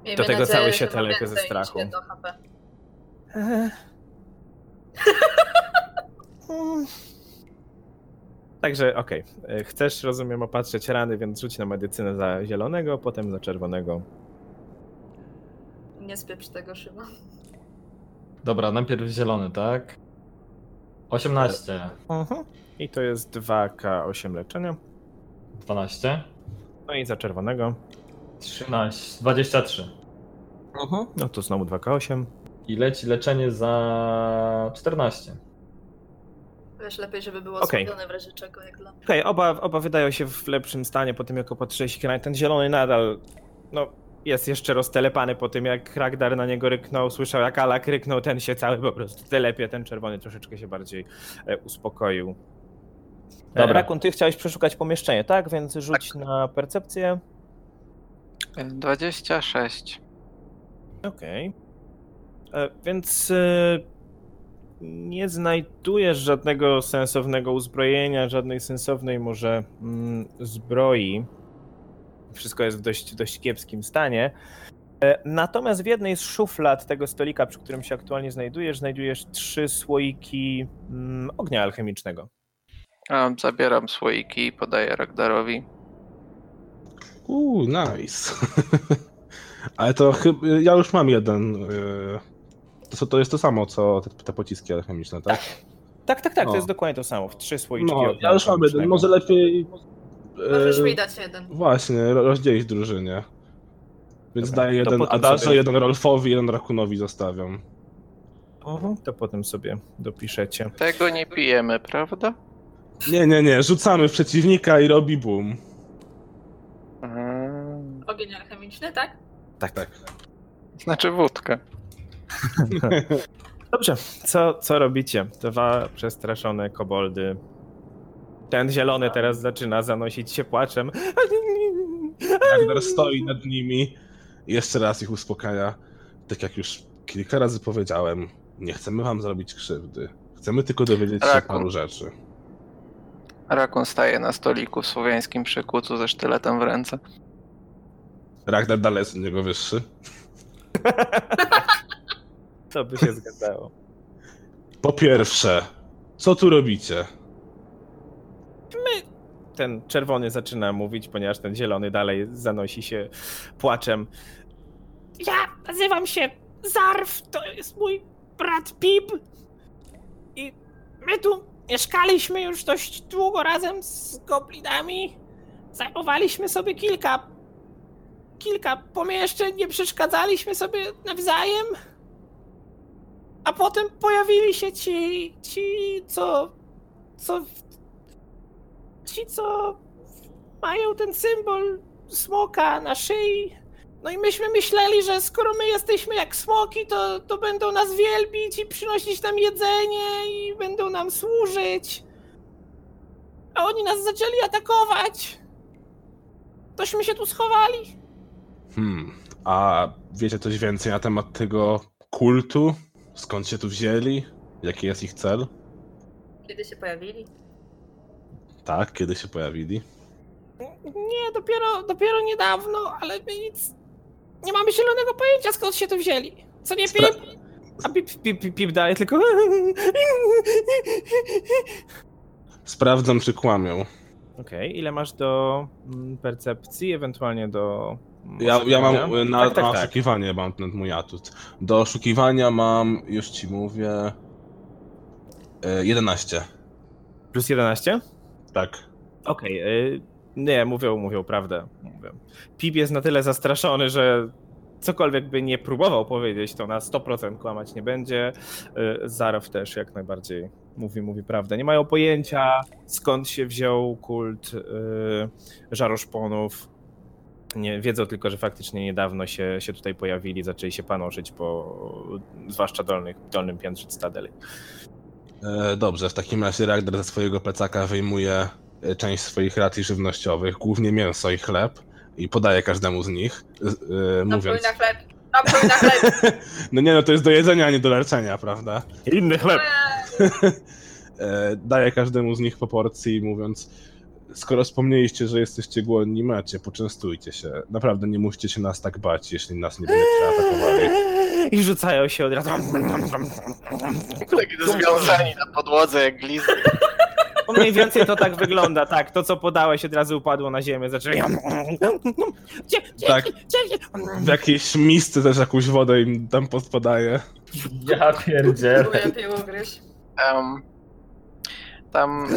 Miejmy Do tego nadzieję, cały się telepie ze strachu. HP. Także okej, y, chcesz, rozumiem, opatrzeć rany, więc rzuć na medycynę za zielonego, potem za czerwonego. Nie spieprz tego szyba. Dobra, najpierw zielony, tak? 18, Mhm. I to jest 2K8 leczenia. 12, No i za czerwonego. 13, 23. No to znowu 2K8. I leci leczenie za 14. Wiesz, lepiej, żeby było osłabione w razie czego, jak dla mnie. Okej, oba, oba wydają się w lepszym stanie po tym, jak opatrzyłeś ich. Ten zielony nadal, no, jest jeszcze roztelepany po tym, jak Ragdar na niego ryknął. Słyszał, jak Alak ryknął, ten się cały po prostu telepie. Ten czerwony troszeczkę się bardziej e, uspokoił. E, Dobra. Rakun, ty chciałeś przeszukać pomieszczenie, tak? Więc rzuć na percepcję. 26. Okej. E, Więc e, nie znajdujesz żadnego sensownego uzbrojenia, żadnej sensownej może mm, zbroi. Wszystko jest w dość, dość kiepskim stanie. E, Natomiast w jednej z szuflad tego stolika, przy którym się aktualnie znajdujesz, znajdujesz trzy słoiki mm, ognia alchemicznego. A, zabieram słoiki i podaję Ragdarowi. Uuu, nice. Ale to chyba. Ja już mam jeden. y, To, to jest to samo, co te, te pociski alchemiczne, tak? Tak, tak, tak, O. to jest dokładnie to samo. w Trzy słoiczki No, ja już mam jeden. Może lepiej. Możesz y, mi dać jeden. Właśnie, ro- rozdzielić drużynie. Więc Dobra, daję jeden Adarze, sobie- jeden Rolfowi, jeden Rakunowi zostawiam. Mhm, to potem sobie dopiszecie. Tego nie pijemy, prawda? Nie, nie, nie, rzucamy w przeciwnika i robi boom. Mm, Ogień alchemiczny, tak? Tak, Tak. Znaczy wódkę. Dobrze, co, co robicie? Dwa przestraszone koboldy. Ten zielony teraz zaczyna zanosić się płaczem. Ragnar stoi nad nimi i jeszcze raz ich uspokaja. Tak jak już kilka razy powiedziałem, nie chcemy wam zrobić krzywdy. Chcemy tylko dowiedzieć się Raku. paru rzeczy. Rakun staje na stoliku w słowiańskim przykucu ze sztyletem w ręce. Ragnar dalej jest od niego wyższy. To by się zgadzało. Po pierwsze, co tu robicie? Ten czerwony zaczyna mówić, ponieważ ten zielony dalej zanosi się płaczem. Ja nazywam się Zarf, to jest mój brat Pip. I my tu mieszkaliśmy już dość długo razem z goblinami. Zajmowaliśmy sobie kilka kilka pomieszczeń, nie przeszkadzaliśmy sobie nawzajem. A potem pojawili się ci, ci, co, co, ci, co mają ten symbol smoka na szyi. No i myśmy myśleli, że skoro my jesteśmy jak smoki, to, to będą nas wielbić i przynosić nam jedzenie i będą nam służyć. A oni nas zaczęli atakować. Tośmy się tu schowali. Hmm, a wiecie coś więcej na temat tego kultu? Skąd się tu wzięli? Jaki jest ich cel? Kiedy się pojawili? Tak, kiedy się pojawili? Nie, dopiero, dopiero niedawno, ale my nic. Nie mamy zielonego pojęcia skąd się tu wzięli. Co nie Spra- pip? A pip, pip, pip, pip dalej tylko. Sprawdzam, czy kłamią. Okej, ile masz do mm, percepcji, ewentualnie do. Ja, ja mam y, na, tak, tak, na tak. oszukiwanie mam ten mój atut. Do oszukiwania mam, już ci mówię, y, 11. Plus 11? Tak. Okej, y, nie, mówią, mówią prawdę. Mówią. Pip jest na tyle zastraszony, że cokolwiek by nie próbował powiedzieć, to na 100% kłamać nie będzie. Y, Zarow też jak najbardziej mówi, mówi prawdę. Nie mają pojęcia, skąd się wziął kult y, żaroszponów. Nie, wiedzą tylko, że faktycznie niedawno się, się tutaj pojawili, zaczęli się panoszyć po zwłaszcza dolnych, dolnym piętrze Cytadeli. E, dobrze, w takim razie Ragnar ze swojego plecaka wyjmuje e, część swoich racji żywnościowych, głównie mięso i chleb, i podaje każdemu z nich, Napój mówiąc... na chleb. Na chleb. No nie no, to jest do jedzenia, a nie do leczenia, prawda? Inny chleb! Daje każdemu z nich po porcji, mówiąc, skoro wspomnieliście, że jesteście głodni, macie, poczęstujcie się. Naprawdę nie musicie się nas tak bać, jeśli nas nie będziecie atakowali. I rzucają się od razu. Taki związani na podłodze jak glizdy. No Mniej więcej to tak wygląda, tak. To, co podałeś, od razu upadło na ziemię, zaczęli... Tak. W jakiejś misce też jakąś wodę im tam podpodaje. Ja pierdzielę. Próbuję piło gryźć. Tam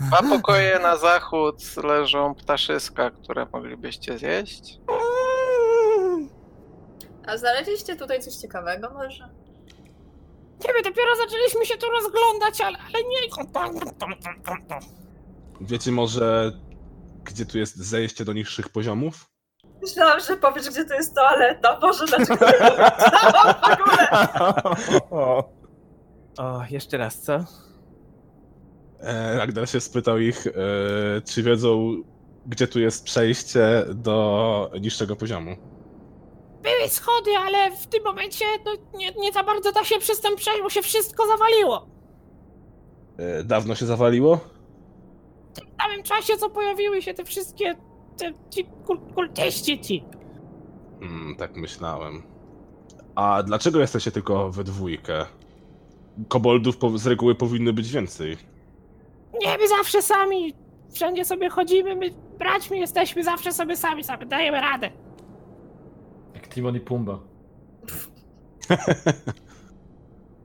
dwa pokoje na zachód leżą ptaszyska, które moglibyście zjeść. A znaleźliście tutaj coś ciekawego może? Nie wiem, dopiero zaczęliśmy się tu rozglądać, ale, ale nie... Wiecie może, gdzie tu jest zejście do niższych poziomów? Myślałam, że powiesz, gdzie to jest toaleta. Boże, dlaczego nie myślałam w ogóle? o, jeszcze raz, co? E, Ragnar się spytał ich, e, czy wiedzą, gdzie tu jest przejście do niższego poziomu. Były schody, ale w tym momencie no, nie, nie za bardzo da się przez ten przejść, bo się wszystko zawaliło. E, dawno się zawaliło? W tym samym czasie, co pojawiły się te wszystkie... Te, ci kul, kultyści ci. Hmm, tak myślałem. A dlaczego jesteście tylko we dwójkę? Koboldów z reguły powinno być więcej. Nie, my zawsze sami. Wszędzie sobie chodzimy, my braćmi jesteśmy, zawsze sobie sami, sobie dajemy radę. Jak Timon i Pumba.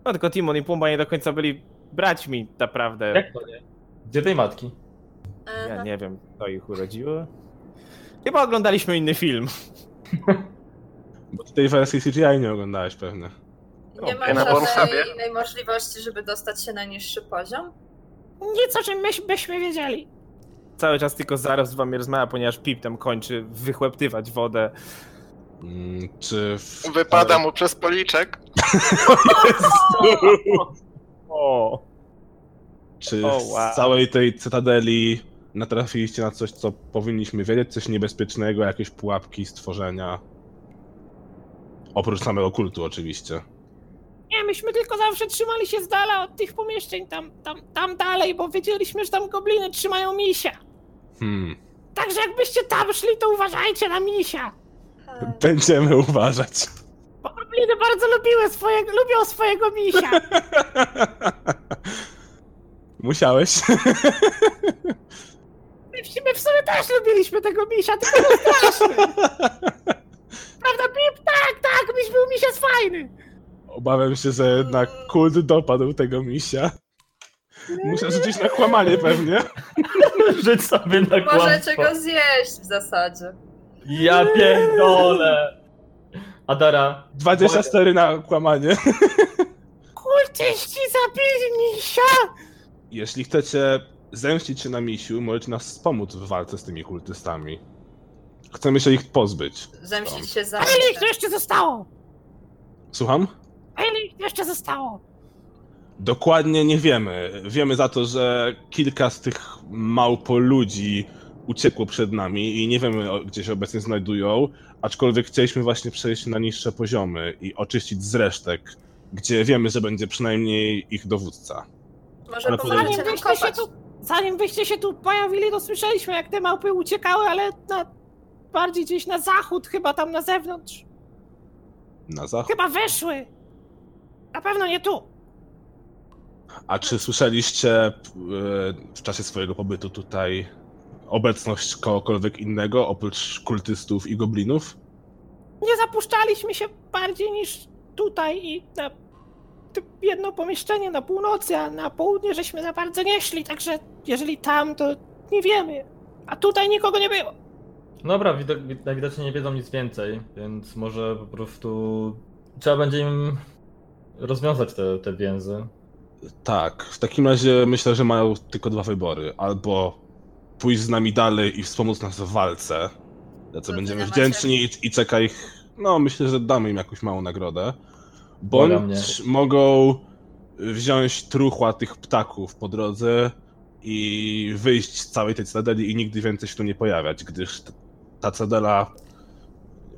No tylko Timon i Pumba nie do końca byli braćmi, naprawdę. Jak to nie? Gdzie tej matki? Ja nie wiem, kto ich urodziło. Chyba oglądaliśmy inny film. Bo tej wersji CGI nie oglądałeś pewnie. Nie ma Ja na żadnej innej możliwości, żeby dostać się na niższy poziom? Nic o czym myśmy, byśmy wiedzieli. Cały czas tylko zaraz z wami rozmawia, ponieważ Pip tam kończy wychłeptywać wodę. Mm, Czy w... Wypada mu przez policzek. O! Czy O, w wow. całej tej cytadeli natrafiliście na coś, co powinniśmy wiedzieć? Coś niebezpiecznego, jakieś pułapki, stworzenia? Oprócz samego kultu oczywiście. Nie, myśmy tylko zawsze trzymali się z dala od tych pomieszczeń tam, tam, tam dalej, bo wiedzieliśmy, że tam gobliny trzymają misia. Hmm. Także jakbyście tam szli, to uważajcie na misia. Będziemy uważać. Bo gobliny bardzo lubiły swojego, lubią swojego misia. Musiałeś. My w, my w sumie też lubiliśmy tego misia, tylko był straszny. Prawda, Pip? Tak, tak, miś był jest fajny. Obawiam się, że jednak kult dopadł tego misia. Muszę rzucić na kłamanie pewnie. Rzuć sobie na Możecie kłamstwo. go zjeść w zasadzie. Ja pierdolę! Adara, 24 na kłamanie. Kultyści zabili misia. Jeśli chcecie zemścić się na misiu, możecie nas wspomóc w walce z tymi kultystami. Chcemy się ich pozbyć. Zemścić się za A ile ich jeszcze zostało? Słucham? A ile ich jeszcze zostało? Dokładnie nie wiemy. Wiemy za to, że kilka z tych małpo ludzi uciekło przed nami i nie wiemy, gdzie się obecnie znajdują, aczkolwiek chcieliśmy właśnie przejść na niższe poziomy i oczyścić z resztek, gdzie wiemy, że będzie przynajmniej ich dowódca. Może Zanim nam wyście się tu, zanim wyście się tu pojawili, to słyszeliśmy, jak te małpy uciekały, ale na, bardziej gdzieś na zachód, chyba tam na zewnątrz. Na zachód. Chyba weszły. Na pewno nie tu. A czy słyszeliście e, w czasie swojego pobytu tutaj obecność kogokolwiek innego oprócz kultystów i goblinów? Nie zapuszczaliśmy się bardziej niż tutaj i na jedno pomieszczenie na północy, a na południe żeśmy za bardzo nie szli, także jeżeli tam, to nie wiemy. A tutaj nikogo nie było. Dobra, widok, najwidoczniej nie wiedzą nic więcej, więc może po prostu trzeba będzie im rozwiązać te, te więzy. Tak, w takim razie myślę, że mają tylko dwa wybory. Albo pójść z nami dalej i wspomóc nas w walce, za co To będziemy wdzięczni i, i czeka ich, no myślę, że damy im jakąś małą nagrodę. Bądź mogą wziąć truchła tych ptaków po drodze i wyjść z całej tej cytadeli i nigdy więcej się tu nie pojawiać, gdyż ta cytadela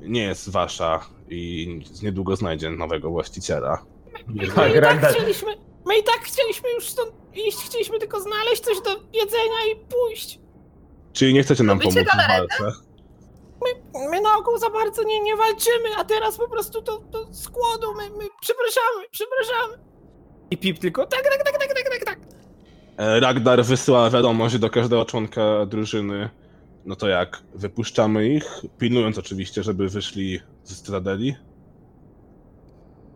nie jest wasza i niedługo znajdzie nowego właściciela. My i Tak, tak chcieliśmy, my i tak chcieliśmy już stąd iść, chcieliśmy tylko znaleźć coś do jedzenia i pójść. Czyli nie chcecie nam Lubicie pomóc w galaretę? walce? My na ogół za bardzo nie, nie walczymy, a teraz po prostu to, to z głodu, my, my przepraszamy, przepraszamy. I Pip tylko tak, tak, tak, tak, tak, tak, tak. E, Ragnar wysyła wiadomość do każdego członka drużyny. No to jak? Wypuszczamy ich, pilnując oczywiście, żeby wyszli z Cytadeli.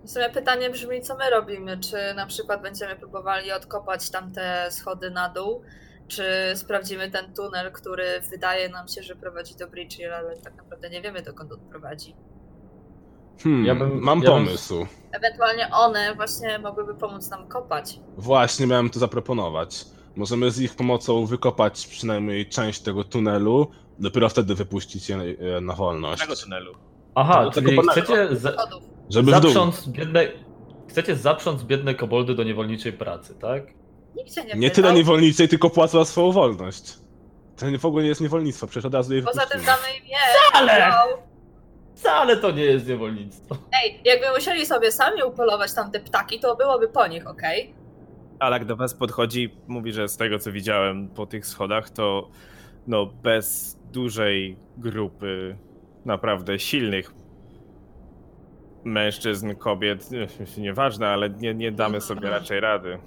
W sumie pytanie brzmi, co my robimy? Czy na przykład będziemy próbowali odkopać tamte schody na dół, czy sprawdzimy ten tunel, który wydaje nam się, że prowadzi do Bridge ale tak naprawdę nie wiemy, dokąd on prowadzi. Hmm, Ja bym- mam ja bym- pomysł. Ewentualnie one właśnie mogłyby pomóc nam kopać. Właśnie miałem to zaproponować. Możemy z ich pomocą wykopać przynajmniej część tego tunelu, dopiero wtedy wypuścić je e, na wolność. tunelu? Aha, No, czyli chcecie za, Schodów. Żeby w dół. zaprząc biedne... Chcecie zaprząc biedne koboldy do niewolniczej pracy, tak? Nikt cię nie Nie pytał. tyle niewolnicy, tylko płacą za swoją wolność. To nie- w ogóle nie jest niewolnictwo, przecież od razu je Poza tym wypuścimy. damy im jeść. Ale! no. Wcale to nie jest niewolnictwo. Ej, jakby musieli sobie sami upolować tamte ptaki, to byłoby po nich, okej? Alak do was podchodzi, mówi, że z tego co widziałem po tych schodach, to no bez dużej grupy naprawdę silnych mężczyzn, kobiet, nieważne, ale nie, nie damy sobie raczej rady.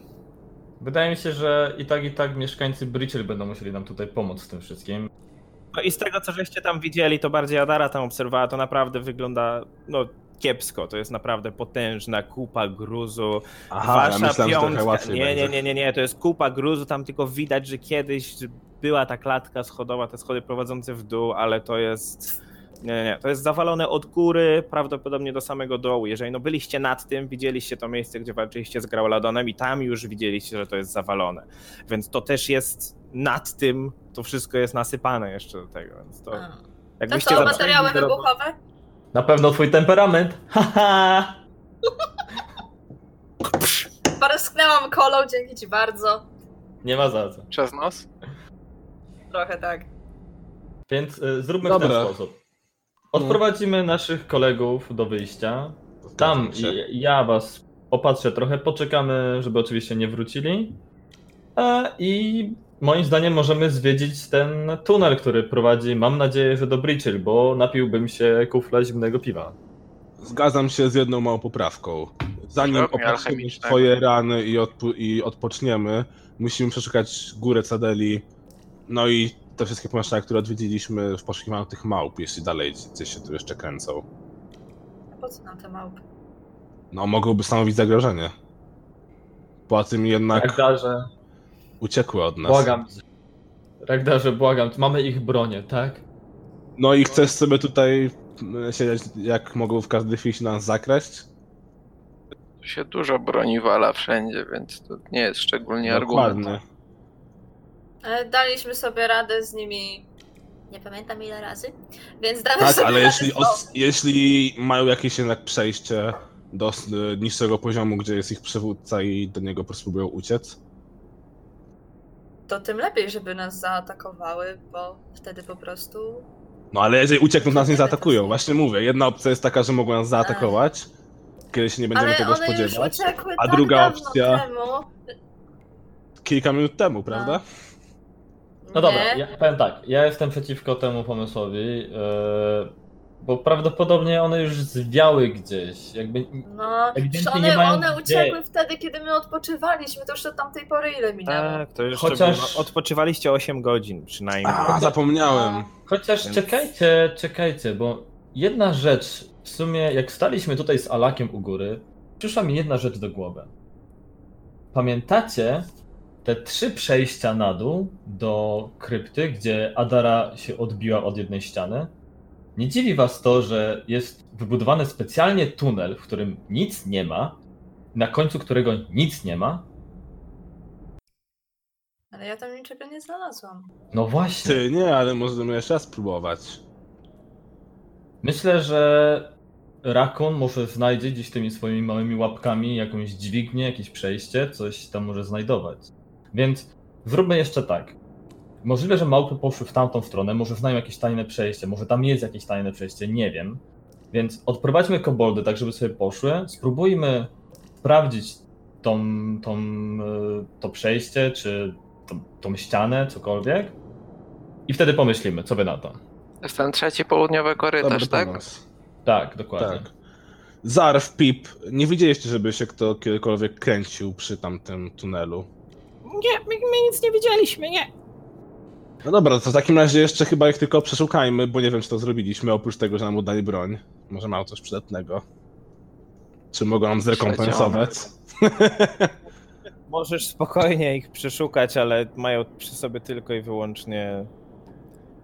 Wydaje mi się, że i tak, i tak mieszkańcy Bridgel będą musieli nam tutaj pomóc w tym wszystkim. No i z tego co żeście tam widzieli, to bardziej Adara tam obserwowała, to naprawdę wygląda no kiepsko. To jest naprawdę potężna kupa gruzu. Aha, ja Wasza myślałem, że trochę piątka. łatwiej Nie, nie, nie, nie, nie, to jest kupa gruzu, tam tylko widać, że kiedyś była ta klatka schodowa, te schody prowadzące w dół, ale to jest Nie, nie, nie. To jest zawalone od góry, prawdopodobnie do samego dołu. Jeżeli no byliście nad tym, widzieliście to miejsce, gdzie walczyliście z Grauladonem i tam już widzieliście, że to jest zawalone. Więc to też jest nad tym, to wszystko jest nasypane jeszcze do tego, więc to... To co, materiały wybuchowe? Na pewno twój temperament. Haha! Parsknęłam kolą, dzięki ci bardzo. Nie ma za co. Przez nos? Trochę tak. Więc y, zróbmy w Dobra. ten sposób. Odprowadzimy naszych kolegów do wyjścia. Tam ja was opatrzę trochę, poczekamy, żeby oczywiście nie wrócili. E, I moim zdaniem możemy zwiedzić ten tunel, który prowadzi, mam nadzieję, że do Britchell, bo napiłbym się kufla zimnego piwa. Zgadzam się z jedną małą poprawką. Zanim opatrzymy swoje rany i, odpu- i odpoczniemy, musimy przeszukać górę Cadeli, no i te wszystkie pomieszczenia, które odwiedziliśmy w poszukiwaniu tych małp, jeśli dalej gdzieś się tu jeszcze kręcą. Po co nam te małpy? No, mogłyby stanowić zagrożenie. Poza tym jednak Ragdarze, uciekły od nas. błagam. Ragdarze, błagam, mamy ich bronię, tak? No i chcesz sobie tutaj e, siedzieć, jak mogą w każdej chwili się nas zakraść? Tu się dużo broni wala wszędzie, więc to nie jest szczególnie argument. Dokładnie. Ale daliśmy sobie radę z nimi. Nie pamiętam ile razy. Więc damy Tak, sobie ale radę jeśli, os- jeśli mają jakieś jednak przejście do e, niższego poziomu, gdzie jest ich przywódca i do niego spróbują uciec, To tym lepiej, żeby nas zaatakowały, bo wtedy po prostu. no ale jeżeli uciekną, nas nie zaatakują. Właśnie mówię, jedna opcja jest taka, że mogą nas zaatakować, kiedy się nie będziemy Ale tego spodziewać. a tak druga opcja- Temu. Kilka minut temu, prawda? No dobra, ja powiem tak, ja jestem przeciwko temu pomysłowi, yy, bo prawdopodobnie one już zwiały gdzieś, jakby... No, one, mają one gdzie. uciekły wtedy, kiedy my odpoczywaliśmy. To już od tamtej pory ile minęło? Tak, to jeszcze Chociaż- było- odpoczywaliście 8 godzin przynajmniej. A, zapomniałem. Chociaż Więc- czekajcie, czekajcie, bo jedna rzecz, w sumie jak staliśmy tutaj z Alakiem u góry, przyszła mi jedna rzecz do głowy. Pamiętacie te trzy przejścia na dół do krypty, gdzie Adara się odbiła od jednej ściany? Nie dziwi was to, że jest wybudowany specjalnie tunel, w którym nic nie ma, na końcu którego nic nie ma? Ale ja tam niczego nie znalazłam. No właśnie. Ty nie, ale możemy jeszcze raz spróbować. Myślę, że Rakun może znajdzie gdzieś tymi swoimi małymi łapkami jakąś dźwignię, jakieś przejście, coś tam może znajdować. Więc zróbmy jeszcze tak. Możliwe, że małpy poszły w tamtą stronę, może znają jakieś tajne przejście, może tam jest jakieś tajne przejście, nie wiem. Więc odprowadźmy koboldy tak, żeby sobie poszły. Spróbujmy sprawdzić tą, tą, e, to przejście, czy tą, tą ścianę, cokolwiek. I wtedy pomyślimy, co by na to. To jest ten trzeci południowy korytarz, Dobry tak? pomysł. Tak, dokładnie. Tak. Zarw, Pip, nie widzieliście, żeby się kto kiedykolwiek kręcił przy tamtym tunelu. Nie, my, my nic nie widzieliśmy, nie. No dobra, to w takim razie jeszcze chyba ich tylko przeszukajmy, bo nie wiem, czy to zrobiliśmy, oprócz tego, że nam udali broń. Może mają coś przydatnego. Czy mogą nam zrekompensować? Możesz spokojnie ich przeszukać, ale mają przy sobie tylko i wyłącznie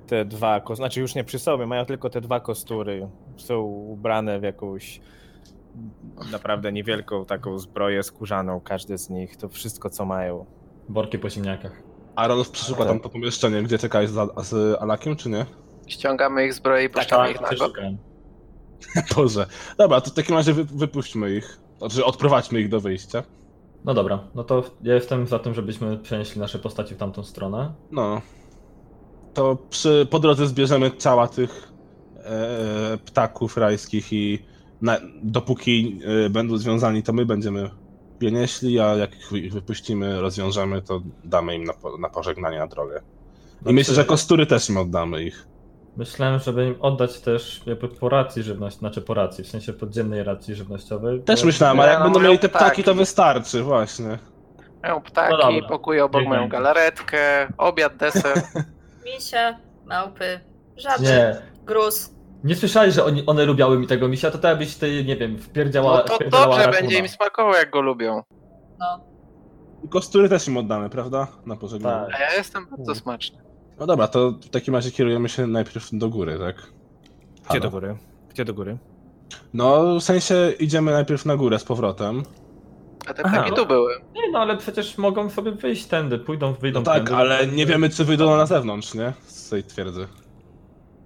te dwa kostury. Znaczy już nie przy sobie, mają tylko te dwa kostury. Są ubrane w jakąś naprawdę niewielką taką zbroję skórzaną, każdy z nich. To wszystko, co mają. Worki po ziemniakach. A Rolf przeszuka tam to pomieszczenie, gdzie czekałeś z, z Alakiem, czy nie? Ściągamy ich zbroję i Tak, puszczamy ich na go. Boże. Dobra, to w takim razie wy, wypuśćmy ich. Znaczy odprowadźmy ich do wyjścia. No dobra, no to ja jestem za tym, żebyśmy przenieśli nasze postaci w tamtą stronę. No. To przy, po drodze zbierzemy ciała tych e, ptaków rajskich i na, dopóki e, będą związani, to my będziemy je nieśli, a jak ich wypuścimy, rozwiążemy, to damy im na, po- na pożegnanie na drogę. I myślę, że kostury też im oddamy ich. Myślałem, żeby im oddać też jakby po racji żywności, znaczy po racji, w sensie podziemnej racji żywnościowej. Też myślałem, ale jak No, będą mieli te ptaki, to ptaki. wystarczy, właśnie. Mają ptaki, No pokój obok mają galaretkę, obiad, deser. Misie, małpy, Nie, gruz. Nie słyszałeś, że oni, one lubiały mi tego misia, to tak byś ty, nie wiem, wpierdziała No to wpierdziała dobrze Rakuna. będzie im smakowało, jak go lubią. No. I kostury też im oddamy, prawda? Na pożegnanie. Tak. A ja jestem bardzo smaczny. No dobra, to w takim razie kierujemy się najpierw do góry, tak? Gdzie Halo? do góry? Gdzie do góry? No, w sensie idziemy najpierw na górę z powrotem. A te ptaki tu były. Nie no, ale przecież mogą sobie wyjść tędy, pójdą, wyjdą No tak, tędy. ale nie wiemy, czy wyjdą na zewnątrz, nie? Z tej twierdzy.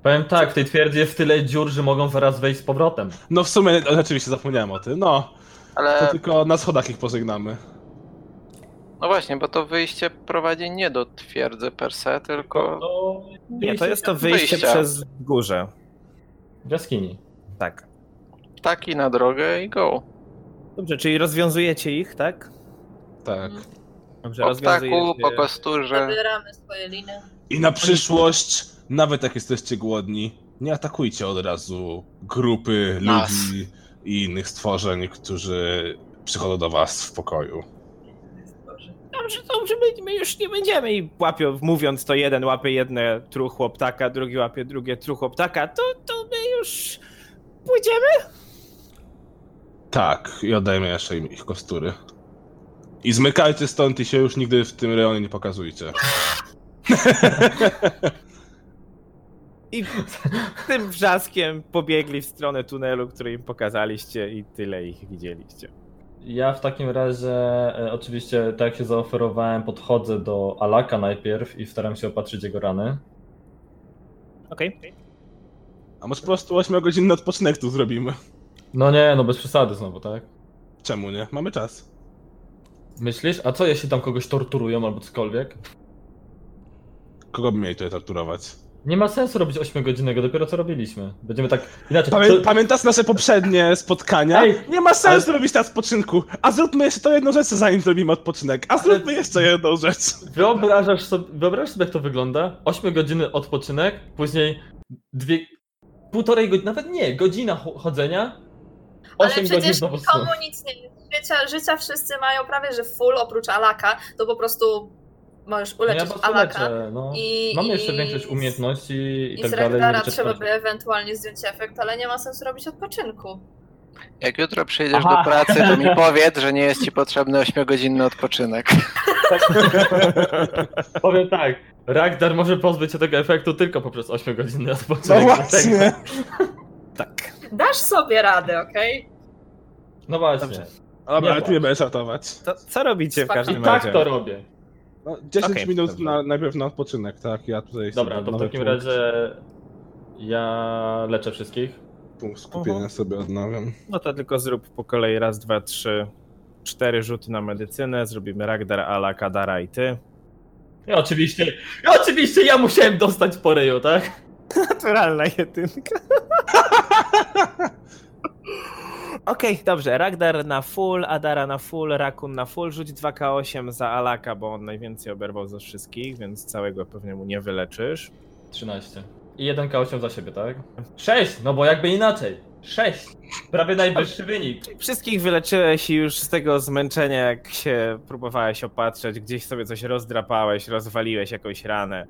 Powiem tak, w tej twierdzy jest tyle dziur, że mogą zaraz wejść z powrotem. No w sumie, rzeczywiście zapomniałem o tym. No, to Ale tylko na schodach ich pożegnamy. no właśnie, bo to wyjście prowadzi nie do twierdzy per se, tylko No, Nie, to jest to wyjście Wyjścia. przez górze. w jaskini. Tak. ptaki na drogę i go. Dobrze, czyli rozwiązujecie ich, tak? Tak. Dobrze, Po ptaku, po kosturze. Zabieramy swoje liny. I na przyszłość, nawet jak jesteście głodni, nie atakujcie od razu grupy Nas. ludzi i innych stworzeń, którzy przychodzą do was w pokoju. Dobrze, dobrze, my, my już nie będziemy i łapią, mówiąc to jeden łapie jedne truchło ptaka, drugi łapie drugie truchło ptaka, to, to my już pójdziemy? Tak, i oddajmy jeszcze im ich kostury. I zmykajcie stąd i się już nigdy w tym rejonie nie pokazujcie. I tym wrzaskiem pobiegli w stronę tunelu, który im pokazaliście i tyle ich widzieliście. Ja w takim razie, e, oczywiście, tak jak się zaoferowałem, podchodzę do Alaka najpierw i staram się opatrzyć jego rany. Okej. A może po prostu 8-godzinny odpoczynek tu zrobimy? No nie, no bez przesady znowu, tak? Czemu nie? Mamy czas. Myślisz? A co jeśli tam kogoś torturują albo cokolwiek? Kogo by mieli tutaj torturować? Nie ma sensu robić 8-godzinnego, dopiero co robiliśmy. Będziemy tak inaczej. Pamię pamiętasz nasze poprzednie spotkania? Ej, nie ma sensu robić teraz odpoczynku. A zróbmy jeszcze to jedną rzecz, zanim zrobimy odpoczynek. A zróbmy jeszcze jedną rzecz. Wyobrażasz sobie, wyobrażasz sobie, jak to wygląda? 8 godziny odpoczynek, później dwie, półtorej godziny, nawet nie, godzina cho- chodzenia, 8 Ale godzin przecież znowu snu. nikomu nic nie jest. Życia, życia wszyscy mają prawie, że full oprócz Alaka, to po prostu możesz No ja uleczyć po prostu Alaka. leczę, no. I, Mamy jeszcze i większość umiejętności i, I tak z dalej. Ragdara leczę trzeba by ewentualnie zdjąć efekt, ale nie ma sensu robić odpoczynku. Jak jutro przyjdziesz Aha. do pracy, to mi powiedz, że nie jest ci potrzebny 8-godzinny odpoczynek. Powiem tak, Ragdar może pozbyć się tego efektu tylko poprzez 8 godziny No odpoczynek. właśnie. Tak. Dasz sobie radę, okej? No właśnie. Dobrze. Dobra, Nie ale ty nie będziesz ratować. To co robicie w każdym I tak razie? to robię. No, 10 Okej, minut dobrze. na, najpierw na odpoczynek, tak? Ja tutaj Dobra, sobie to w takim punkt, razie ja leczę wszystkich. punkt skupienia Mhm. sobie odnawiam. No to tylko zrób po kolei raz, dwa, trzy, cztery rzuty na medycynę. Zrobimy Ragdar, Ala, Kadara i ty. I oczywiście, i oczywiście ja musiałem dostać po ryju, tak? Naturalna jedynka. Okej, dobrze. Ragdar na full, Adara na full, Rakun na full. Rzuć 2K8 za Alaka, bo on najwięcej oberwał ze wszystkich, więc całego pewnie mu nie wyleczysz. 13. I 1K8 za siebie, tak? 6, no bo jakby inaczej. 6. Prawie najwyższy wynik. Wszystkich wyleczyłeś i już z tego zmęczenia, jak się próbowałeś opatrzeć, gdzieś sobie coś rozdrapałeś, rozwaliłeś jakąś ranę.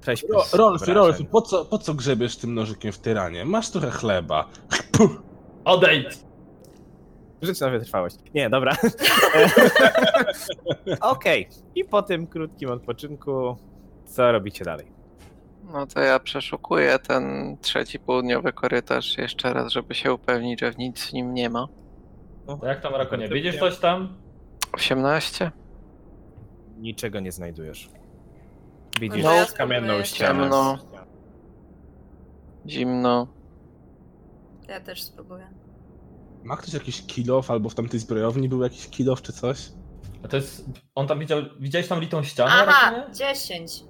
Prześpisz Ro. Rolfy, po co, po co grzebiesz tym nożykiem w tyranie? Masz trochę chleba. Puh. Odejdź! Rzuć na wytrwałość. Nie, dobra. Okej. I po tym krótkim odpoczynku, co robicie dalej? No to ja przeszukuję ten trzeci południowy korytarz jeszcze raz, żeby się upewnić, że nic w nim nie ma. To jak tam, Rakonie, widzisz coś tam? 18? Niczego nie znajdujesz. Widzisz No, kamienną ścianę. Ciemno. Zimno. Ja też spróbuję. Ma ktoś jakiś kilof albo w tamtej zbrojowni był jakiś kilof czy coś? A to jest. On tam widział. Widziałeś tam litą ścianę, Aha, Rakonie? 10.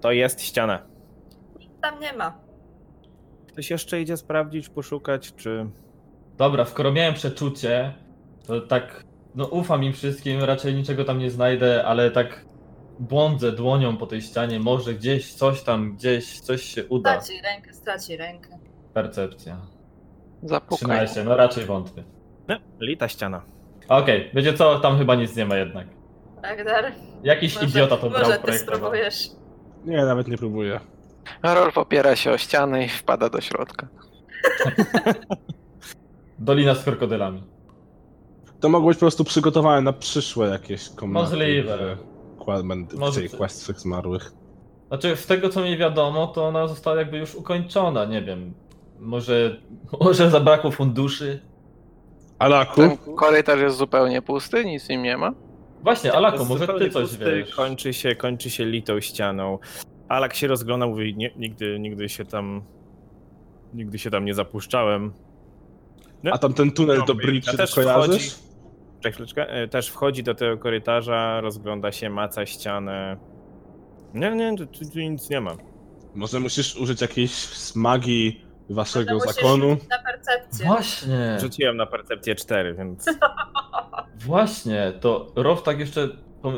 To jest ściana. Tam nie ma. Ktoś jeszcze idzie sprawdzić, poszukać, czy... Dobra, skoro miałem przeczucie, to tak. No ufam im wszystkim, raczej niczego tam nie znajdę, ale tak błądzę dłonią po tej ścianie, może gdzieś coś tam, gdzieś coś się uda. Straci rękę, straci rękę. Percepcja. Zapukaj. 13, no raczej wątpię. No, lita ściana. Okej, wiecie co, tam chyba nic nie ma jednak. Ragdar, Jakiś może, idiota to brał może ty spróbujesz. Nie, nawet nie próbuję. Rolf opiera się o ścianę i wpada do środka. Dolina z krokodylami. To mogło być po prostu przygotowane na przyszłe jakieś komnaty. Możliwe. że Kład, będę, Może- quest zmarłych. Znaczy, z tego co mi wiadomo, to ona została jakby już ukończona, nie wiem. Może, może zabrakło funduszy? Alaku? Ten korytarz jest zupełnie pusty, nic w nim nie ma. Właśnie, Alako, Jest może ty coś pusty, wiesz. Kończy się, kończy się litą ścianą. Alak się rozgląda, mówi, nie, nigdy, nigdy się tam, nigdy się tam nie zapuszczałem. No, A tam ten tunel do Ja Bridge też kojarzysz? Czekaj chwileczkę. E, Też wchodzi do tego korytarza, rozgląda się, maca ścianę. Nie, nie, tu, tu, tu nic nie ma. Może musisz użyć jakiejś magii waszego musisz zakonu? na percepcję. Właśnie, Rzuciłem na percepcję 4, więc właśnie, to Row tak jeszcze,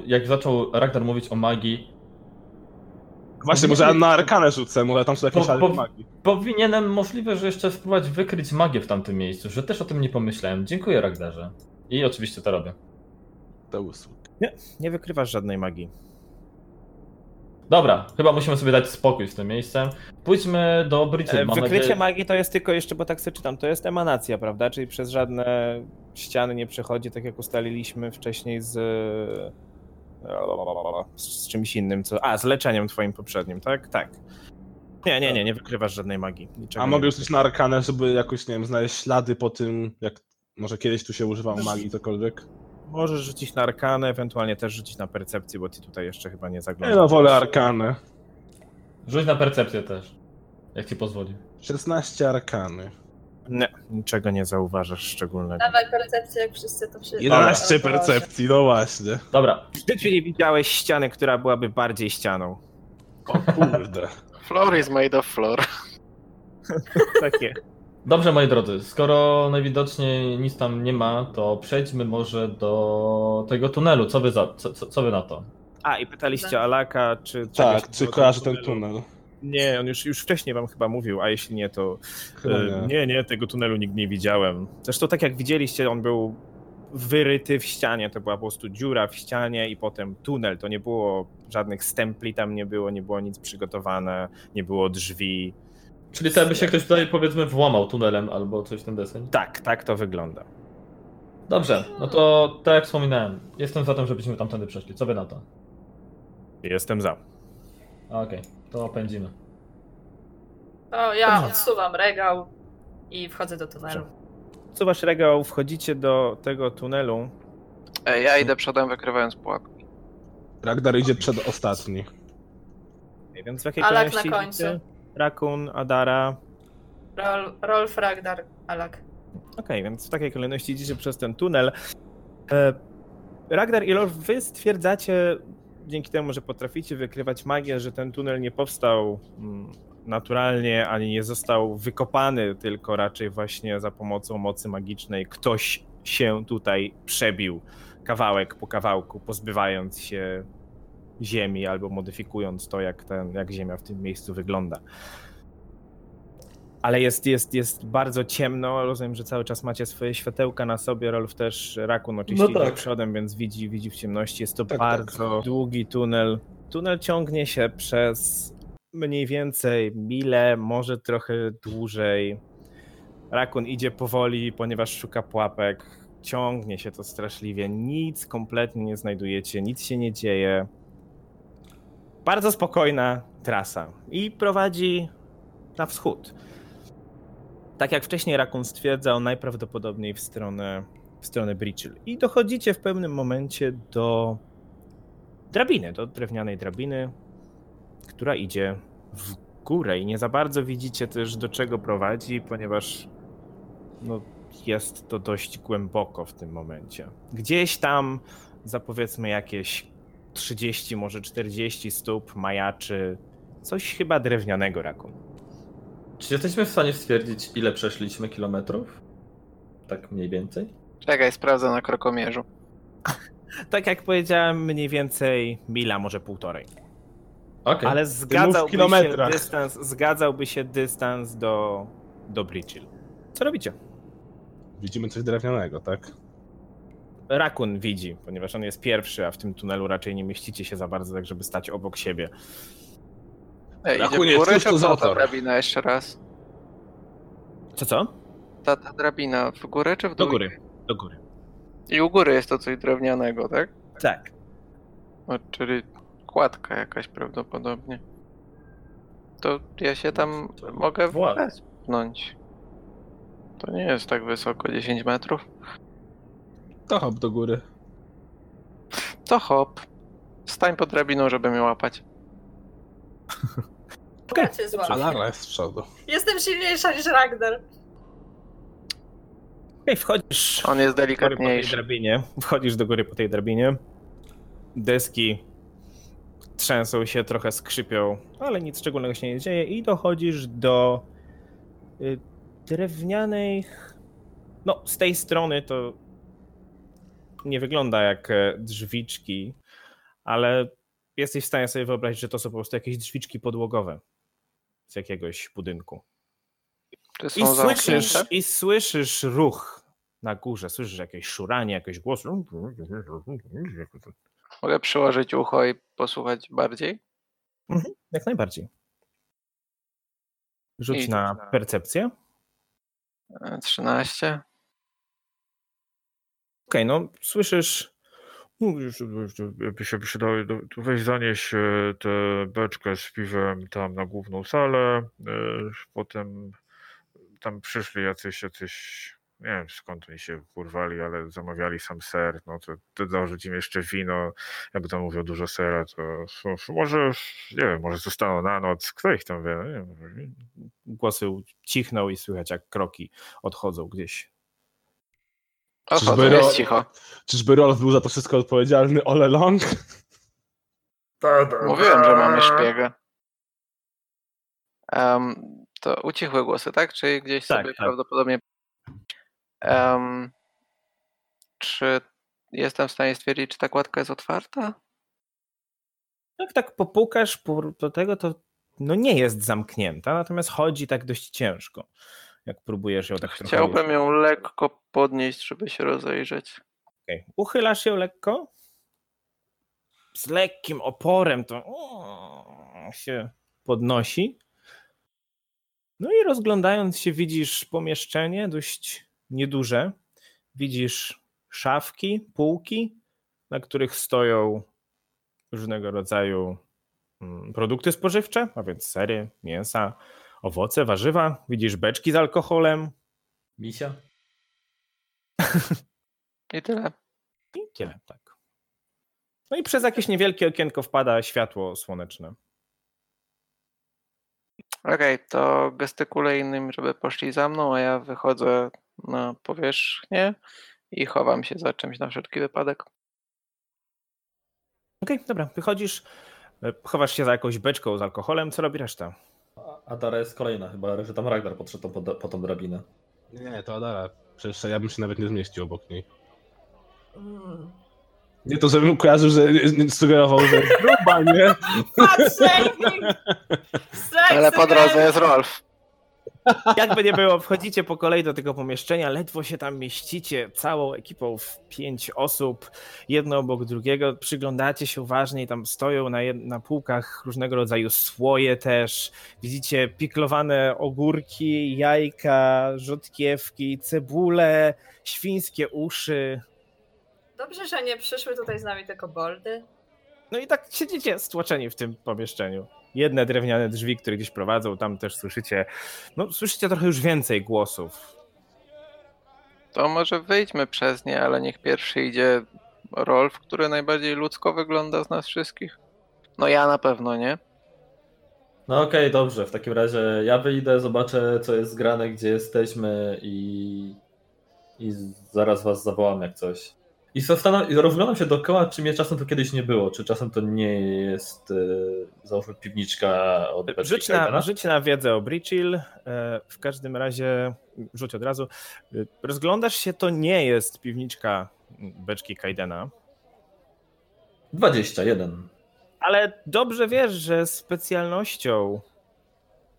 jak zaczął Ragnar mówić o magii, Właśnie, może ja na arkanę rzucę, może tam są jakieś Po- po- magii. powinienem możliwe, że jeszcze spróbować wykryć magię w tamtym miejscu, że też o tym nie pomyślałem. Dziękuję Ragnarze. I oczywiście to robię. Do usług. nie wykrywasz żadnej magii. Dobra, chyba musimy sobie dać spokój z tym miejscem. Pójdźmy do Bridget. Mam Wykrycie nadzieję- magii to jest tylko jeszcze, bo tak sobie czytam, to jest emanacja, prawda? Czyli przez żadne ściany nie przechodzi, tak jak ustaliliśmy wcześniej z. z czymś innym, co. A, z leczeniem twoim poprzednim, tak? Tak. Nie, nie, nie, nie wykrywasz żadnej magii. Niczego A nie mogę wykrywasz. rzucić na arkanę, żeby jakoś, nie wiem, znaleźć ślady po tym, jak może kiedyś tu się używało magii, cokolwiek? Możesz rzucić na arkanę, ewentualnie też rzucić na percepcję, bo ty tutaj jeszcze chyba nie Nie zaglądasz. no, wolę arkanę. Rzuć na percepcję też. Jak ci pozwoli. 16 arkany. Nie, niczego nie zauważasz szczególnego. Dawaj percepcję, jak wszyscy to wszyscy. 11 O, Boże. percepcji, no właśnie. Dobra, W życiu nie widziałeś ściany, która byłaby bardziej ścianą. O kurde. Floor is made of floor. Takie. Dobrze, moi drodzy, skoro najwidoczniej nic tam nie ma, to przejdźmy może do tego tunelu. Co wy, za, co, co, co wy na to? A, i pytaliście Alaka, czy... Tak, czy kojarzy ten tunel? Nie, on już, już wcześniej wam chyba mówił, a jeśli nie, to Chyba e, nie. nie, nie, tego tunelu nigdy nie widziałem. Zresztą tak jak widzieliście, on był wyryty w ścianie, to była po prostu dziura w ścianie i potem tunel, to nie było żadnych stempli tam nie było, nie było nic przygotowane, nie było drzwi. Czyli to jakby się ktoś tutaj powiedzmy włamał tunelem albo coś w ten deseń? Tak, tak to wygląda. Dobrze, no to tak jak wspominałem, jestem za tym, żebyśmy tamtędy przeszli. Co wy na to? Jestem za. Okej, to pędzimy. O, ja odsuwam regał i wchodzę do tunelu. Suwasz regał, wchodzicie do tego tunelu. Ej, ja idę przodem wykrywając pułapki. Ragnar idzie przed ostatni. Więc w jakiej Alak na kolejności końcu. idziecie? Rakun, Adara. Rol, Rolf Ragnar, Alak. Okej, więc w takiej kolejności idziecie przez ten tunel. E, Ragnar i Lorf, wy stwierdzacie, dzięki temu, że potraficie wykrywać magię, że ten tunel nie powstał mm, naturalnie, ani nie został wykopany, tylko raczej właśnie za pomocą mocy magicznej ktoś się tutaj przebił kawałek po kawałku, pozbywając się ziemi albo modyfikując to, jak, ten, jak ziemia w tym miejscu wygląda. Ale jest, jest, jest bardzo ciemno. Rozumiem, że cały czas macie swoje światełka na sobie. Rolf też, Rakun oczywiście No tak. idzie przodem, więc widzi, widzi w ciemności. Jest to Tak, bardzo długi tunel. Tunel ciągnie się przez mniej więcej milę, może trochę dłużej. Rakun idzie powoli, ponieważ szuka pułapek. Ciągnie się to straszliwie. Nic kompletnie nie znajdujecie, nic się nie dzieje. Bardzo spokojna trasa i prowadzi na wschód. Tak jak wcześniej Rakun stwierdzał, najprawdopodobniej w stronę, w stronę Britchel. I dochodzicie w pewnym momencie do drabiny, do drewnianej drabiny, która idzie w górę i nie za bardzo widzicie też do czego prowadzi, ponieważ no, jest to dość głęboko w tym momencie. Gdzieś tam za powiedzmy jakieś 30, może 40 stóp majaczy coś chyba drewnianego Rakun. Czy jesteśmy w stanie stwierdzić, ile przeszliśmy kilometrów? Tak mniej więcej? Czekaj, sprawdzę na krokomierzu. Tak jak powiedziałem, mniej więcej mila, może półtorej. Okej. Ale zgadzałby się, dystans, zgadzałby się dystans do, do Bridgehill. Co robicie? Widzimy coś drewnianego, tak? Rakun widzi, ponieważ on jest pierwszy, a w tym tunelu raczej nie mieścicie się za bardzo, tak żeby stać obok siebie. Ej, cóż czy to w za ta drabina jeszcze raz? Co, co? Ta, ta drabina w górę, czy w dół? Do góry. Do góry. I u góry jest to coś drewnianego, tak? Tak. No, czyli kładka jakaś prawdopodobnie. To ja się tam mogę Wład. wepchnąć. To nie jest tak wysoko, 10 metrów. To hop do góry. To hop. Stań pod drabiną, żeby mnie łapać. Okej, Ja cię A złapię. Lara jest z przodu. Jestem silniejsza niż Ragnar. Okej, wchodzisz On jest do góry po tej delikatniejszy. drabinie. Wchodzisz do góry po tej drabinie. Deski trzęsą się, trochę skrzypią, ale nic szczególnego się nie dzieje i dochodzisz do y, drewnianej... No, z tej strony to nie wygląda jak e, drzwiczki, ale jesteś w stanie sobie wyobrazić, że to są po prostu jakieś drzwiczki podłogowe z jakiegoś budynku. I słyszysz? I słyszysz ruch na górze, słyszysz jakieś szuranie, jakieś głos. Mogę przyłożyć ucho i posłuchać bardziej? Jak najbardziej. Rzuć I- na percepcję. E, 13. Okej, no słyszysz. Mówisz, by się przydało, do- tu weź zanieś e, tę beczkę z piwem tam na główną salę, e, potem tam przyszli jacyś, jacyś, nie wiem skąd oni się kurwali, ale zamawiali sam ser, no to, to dorzuć im jeszcze wino, jak tam mówią dużo sera, to to może, nie wiem, może zostaną na noc, kto ich tam wie, no nie wiem. Głosy cichną i słychać jak kroki odchodzą gdzieś. Odchodzę, Czyżby jest ro- cicho. Czyżby Rolf był za to wszystko odpowiedzialny all along? Mówiłem, że mamy szpiega. Em, to ucichłe głosy, tak? Czy gdzieś Tak, sobie tak. prawdopodobnie. Em, czy jestem w stanie stwierdzić, czy ta kładka jest otwarta? Jak tak popukasz po, po tego, to no nie jest zamknięta, natomiast chodzi tak dość ciężko. Jak próbujesz ją tak trochę. Chciałbym ją lekko podnieść, żeby się rozejrzeć. Okej. Uchylasz ją lekko. Z lekkim oporem to się podnosi. No i rozglądając się, widzisz pomieszczenie dość nieduże. Widzisz szafki, półki, na których stoją różnego rodzaju mm, produkty spożywcze, a więc sery, mięsa, owoce, warzywa. Widzisz beczki z alkoholem Misia? I tyle. i tyle, tak. No i przez jakieś niewielkie okienko wpada światło słoneczne. Okej, to gestykuję innym, żeby poszli za mną, a ja wychodzę na powierzchnię i chowam się za czymś na wszelki wypadek. Okej, dobra, wychodzisz, e, chowasz się za jakąś beczką z alkoholem, co robi reszta? A- A Dara jest kolejna chyba, że tam Ragnar podszedł po, po tą drabinę. Nie, to Adara. Przecież ja bym się nawet nie zmieścił obok niej. Nie to, żebym kojarzył, że sugerował, że gruba, nie? Patrzę! Ale po drodze jest Rolf. Jakby nie było, wchodzicie po kolei do tego pomieszczenia, ledwo się tam mieścicie, całą ekipą w pięć osób, jedno obok drugiego, przyglądacie się uważnie, tam stoją na, na półkach różnego rodzaju słoje też, widzicie piklowane ogórki, jajka, rzodkiewki, cebule, świńskie uszy, Dobrze, że nie przyszły tutaj z nami tylko boldy. No i tak siedzicie stłoczeni w tym pomieszczeniu. Jedne drewniane drzwi, które gdzieś prowadzą, tam też słyszycie, no słyszycie trochę już więcej głosów. To może wyjdźmy przez nie, ale niech pierwszy idzie Rolf, który najbardziej ludzko wygląda z nas wszystkich. No ja na pewno, nie? No okej, dobrze, w takim razie ja wyjdę, zobaczę co jest zgrane, gdzie jesteśmy i, i zaraz was zawołam jak coś. I i rozglądam się dookoła, czy mnie czasem to kiedyś nie było, czy czasem to nie jest, e, załóżmy, piwniczka od Rzuć na, rzuć na wiedzę o Breachill. E, W każdym razie, rzuć od razu. E, Rozglądasz się, to nie jest piwniczka beczki Kaidena, 21. ale dobrze wiesz, że specjalnością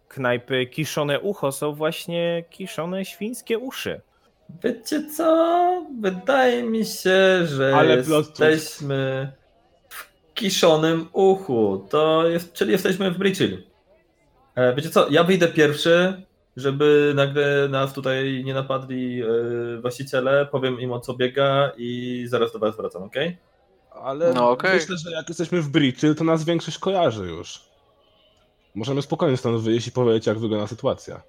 knajpy Kiszone Ucho są właśnie kiszone świńskie uszy. Wiecie co? Wydaje mi się, że Ale jesteśmy w kiszonym uchu. To jest, czyli jesteśmy w Breachill. E, Wiecie co? Ja wyjdę pierwszy, żeby nagle nas tutaj nie napadli e, właściciele. Powiem im o co biega i zaraz do was wracam, ok? Ale No okej. myślę, że jak jesteśmy w Brittle, to nas większość kojarzy już. Możemy spokojnie stąd wyjść i powiedzieć, jak wygląda sytuacja.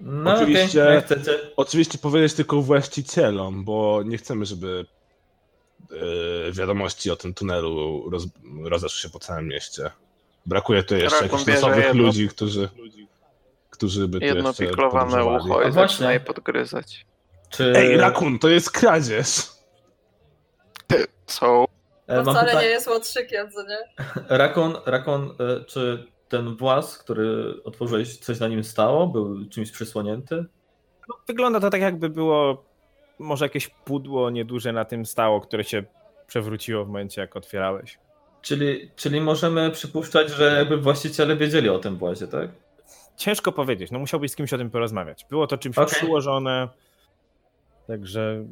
No Oczywiście- jak chcecie. Oczywiście powiedzieć tylko właścicielom, bo nie chcemy, żeby e, wiadomości o tym tunelu roz, rozeszły się po całym mieście. Brakuje tu jeszcze Rakun jakichś losowych ludzi, którzy, którzy by tu Jedno jeszcze piklowane podróżowali. ucho i zaczyna je podgryzać. Czy... Ej, Rakun, to jest kradzież! Są. e, To wcale pytanie. nie jest łotrzykiem, co nie? Rakon, Rakon, e, czy ten włas, który otworzyłeś, coś na nim stało? Był czymś przysłonięty? No, wygląda to tak, jakby było może jakieś pudło nieduże na tym stało, które się przewróciło w momencie, jak otwierałeś. Czyli, czyli możemy przypuszczać, że jakby właściciele wiedzieli o tym włazie, tak? Ciężko powiedzieć, no musiałbyś z kimś o tym porozmawiać. Było to czymś Okej. przyłożone, także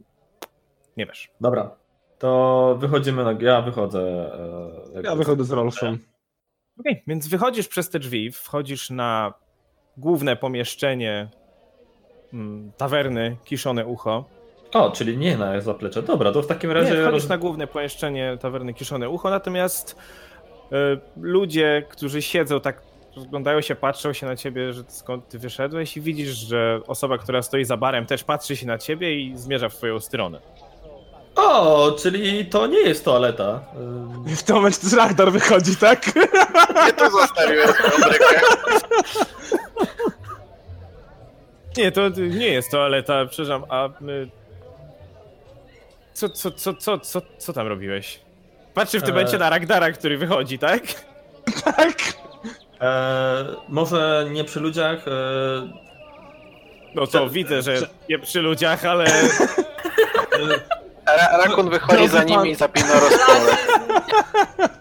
nie wiesz. Dobra. To wychodzimy na... Ja wychodzę. e, Ja wychodzę z Rolfem. Okej, więc wychodzisz przez te drzwi, wchodzisz na główne pomieszczenie mm, tawerny Kiszone Ucho. O, czyli nie na zaplecze. Dobra, to w takim razie... Nie, wchodzisz na główne pomieszczenie tawerny Kiszone Ucho, natomiast e, ludzie, którzy siedzą tak, rozglądają się, patrzą się na ciebie, że skąd ty wyszedłeś i widzisz, że osoba, która stoi za barem też patrzy się na ciebie i zmierza w twoją stronę. O, czyli to nie jest toaleta. Ym, w tym momencie z Ragnar wychodzi, tak? Nie to zostawiłem swoją brykę. Nie, to nie jest toaleta, przepraszam, a my... Co, co, co, co, co, co tam robiłeś? Patrzy w tym Eee. momencie na Ragdara, który wychodzi, tak? tak! E, może nie przy ludziach. E, No to widzę, że nie przy ludziach, ale Ra- Rakun wychodzi Drogi za pan- nimi i zapina rozpole.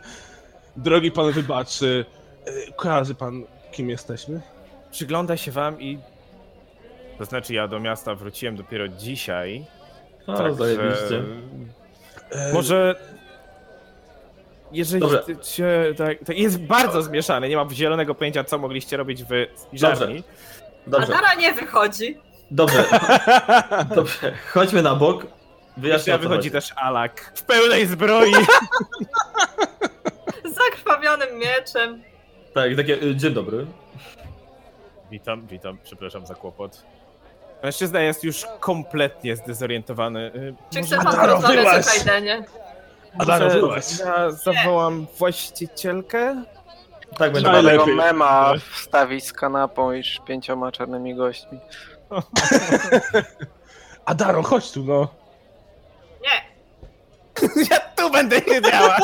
Drogi pan wybaczy, e, kojarzy pan, kim jesteśmy? przygląda się wam i... To znaczy ja do miasta wróciłem dopiero dzisiaj. o, także- zajebiście. E, Może... Jeżeli Dobrze. chcecie, tak, to jest bardzo zmieszane, nie mam zielonego pojęcia, co mogliście robić w spiżarni. Dobrze, Adara nie wychodzi. dobrze, dobrze. Chodźmy na bok. Co wychodzi chodzi. też Alak w pełnej zbroi. Z zakrwawionym mieczem. Tak, takie, y, dzień dobry. Witam, witam, przepraszam za kłopot. Mężczyzna jest już kompletnie zdezorientowany. Y, Czy chce pan porozmawiać o Kajdenie? Adaro, może byłaś. Ja zawołam właścicielkę? Tak, będę Najlepiej. Tego mema wstawić z kanapą i z pięcioma czarnymi gośćmi. Adaro, chodź tu, no. Ja tu będę siedziała!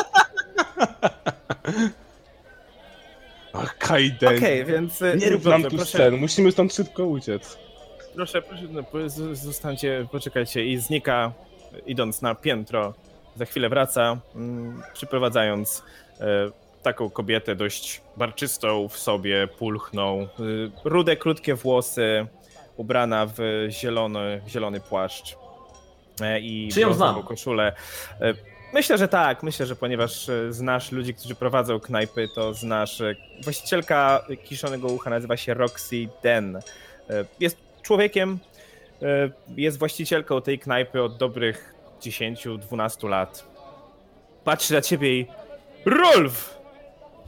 Ach, Kaiden. Okej, więc... y, Nie rób nam tu proszę, scen, musimy stąd szybko uciec. proszę, proszę, no, po- z- zostańcie, poczekajcie i znika, idąc na piętro. Za chwilę wraca, mm, przyprowadzając e, taką kobietę dość barczystą w sobie, pulchną, y, rude, krótkie włosy, ubrana w zielony, zielony płaszcz i Czy ją znam? koszulę. E, Myślę, że tak. Myślę, że ponieważ e, znasz ludzi, którzy prowadzą knajpy, to znasz. e, Właścicielka kiszonego ucha nazywa się Roxy Den. E, Jest człowiekiem, e, jest właścicielką tej knajpy od dobrych 10-12 lat. Patrzy na ciebie i Rolf!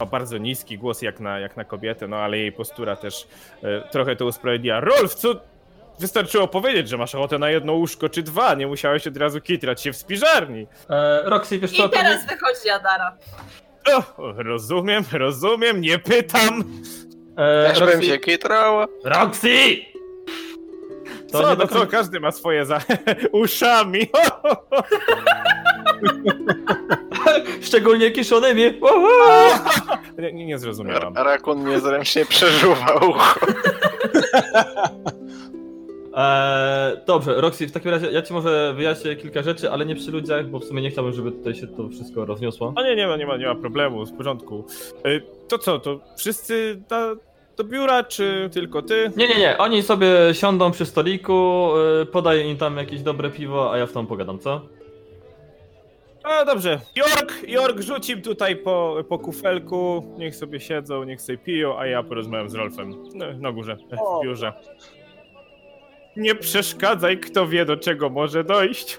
Ma bardzo niski głos jak na, jak na kobietę, no ale jej postura też e, trochę to usprawiedliwia. Rolf, co? Wystarczyło powiedzieć, że masz ochotę na jedno łóżko czy dwa, nie musiałeś od razu kitrać się w spiżarni. E, Roxy, wiesz co? I teraz wychodzi Adara. O, rozumiem, rozumiem, nie pytam. E, Też bym Roxy, się kitrała. Roxy! To co, nie do no co, końca- każdy ma swoje za uszami. Szczególnie kiszonymi. Uhu! nie, nie, nie zrozumiałam. Rakun niezręcznie przeżuwa ucho. Eee, dobrze, Roxy, w takim razie ja ci może wyjaśnię kilka rzeczy, ale nie przy ludziach, bo w sumie nie chciałbym, żeby tutaj się to wszystko rozniosło. O nie, nie ma, nie ma, nie ma problemu, w porządku. Y, To co, to wszyscy do, do biura, czy tylko ty? Nie, nie, nie, oni sobie siądą przy stoliku, yy, podaję im tam jakieś dobre piwo, a ja w tą pogadam, co? A dobrze, Jork, Jork rzucim tutaj po, po kufelku, niech sobie siedzą, niech sobie piją, a ja porozmawiam z Rolfem no, na górze, w biurze. Nie przeszkadzaj, kto wie do czego może dojść.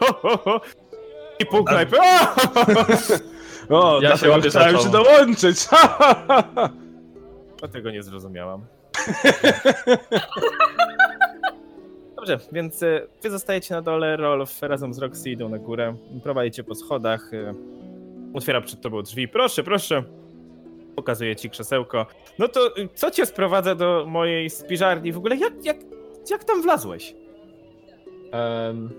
I pół knajpy. O! O, Ja się łapię chciałem się dołączyć. Dlatego nie zrozumiałam. Dobrze, więc e, wy zostajecie na dole, Rolf razem z Roxy idą na górę, prowadzicie po schodach, e, otwiera przed tobą drzwi, proszę, proszę, pokazuje ci krzesełko. No to e, co cię sprowadza do mojej spiżarni w ogóle? Jak, jak, jak tam wlazłeś? Em,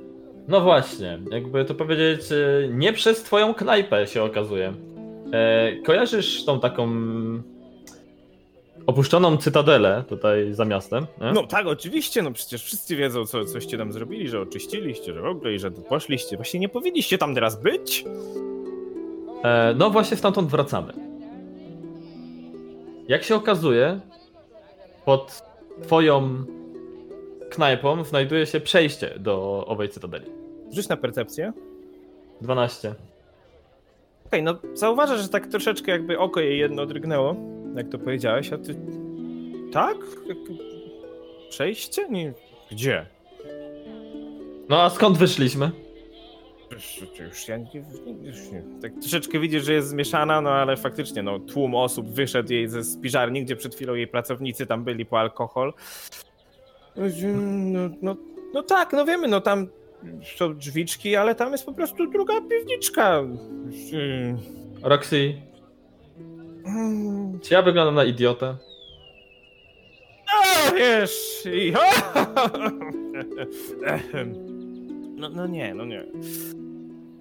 no właśnie, jakby to powiedzieć, e, nie przez twoją knajpę się okazuje. E, kojarzysz tą taką opuszczoną cytadelę tutaj za miastem? Nie? No tak, oczywiście, no przecież wszyscy wiedzą, co, coście tam zrobili, że oczyściliście, że w ogóle i że poszliście. Właśnie nie powinniście tam teraz być. E, no właśnie stamtąd wracamy. Jak się okazuje, pod twoją knajpą znajduje się przejście do owej cytadeli. Rzuć na percepcję. 12. Okej, no zauważasz, że tak troszeczkę jakby oko jej jedno drgnęło, jak to powiedziałeś, a ty... Tak? Przejście? Nie... Gdzie? No a skąd wyszliśmy? Już ja nie, już nie. Tak troszeczkę widzisz, że jest zmieszana, no ale faktycznie, no tłum osób wyszedł jej ze spiżarni, gdzie przed chwilą jej pracownicy tam byli po alkohol. No, no, no tak, no wiemy, no tam są drzwiczki, ale tam jest po prostu druga piwniczka. Roxy, Mm, czy ja wyglądam na idiotę? No wiesz, i... No, no nie, no nie.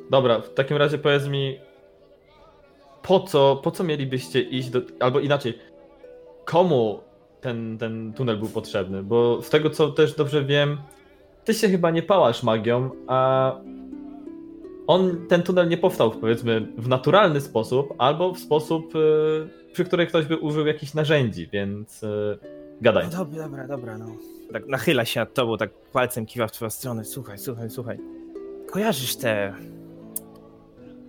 Dobra, w takim razie powiedz mi, po co, po co mielibyście iść do... Albo inaczej, komu ten, ten tunel był potrzebny? Bo z tego co też dobrze wiem, ty się chyba nie pałasz magią, a on, ten tunel nie powstał powiedzmy w naturalny sposób, albo w sposób, y, przy którym ktoś by użył jakichś narzędzi, więc y, gadaj. No dobra, dobra, dobra, no. Tak nachyla się nad tobą, tak palcem kiwa w twoją stronę. Słuchaj, słuchaj, słuchaj. Kojarzysz te...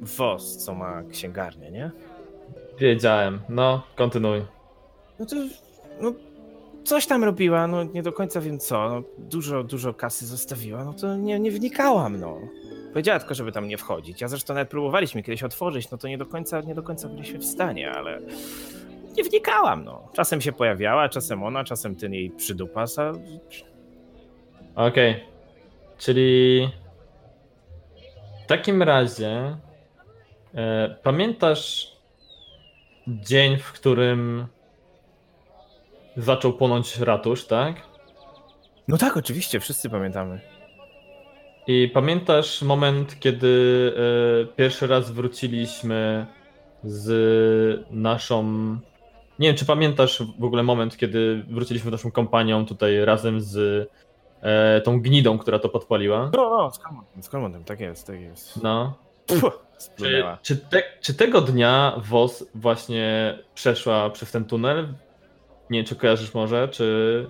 Woz, co ma księgarnię, nie? Wiedziałem, no, kontynuuj. No to... No, coś tam robiła, no nie do końca wiem co. No, dużo, dużo kasy zostawiła, no to nie, nie wnikałam, no. Powiedziała tylko, żeby tam nie wchodzić. Ja zresztą nawet próbowaliśmy kiedyś otworzyć, no to nie do końca, nie do końca byliśmy w stanie, ale nie wnikałam, no. Czasem się pojawiała, czasem ona, czasem ten jej przydupas, a Okej. Czyli w takim razie e, pamiętasz dzień, w którym zaczął płonąć ratusz, tak? No tak, oczywiście, wszyscy pamiętamy. I pamiętasz moment, kiedy e, pierwszy raz wróciliśmy z naszą. Nie wiem, czy pamiętasz w ogóle moment, kiedy wróciliśmy naszą kompanią tutaj razem z e, tą gnidą, która to podpaliła? No, no, z Kalmontem, z Kalmontem, tak jest, tak jest. No. Puh, Czy, czy, te, czy tego dnia WOS właśnie przeszła przez ten tunel? Nie wiem, czy kojarzysz może, czy...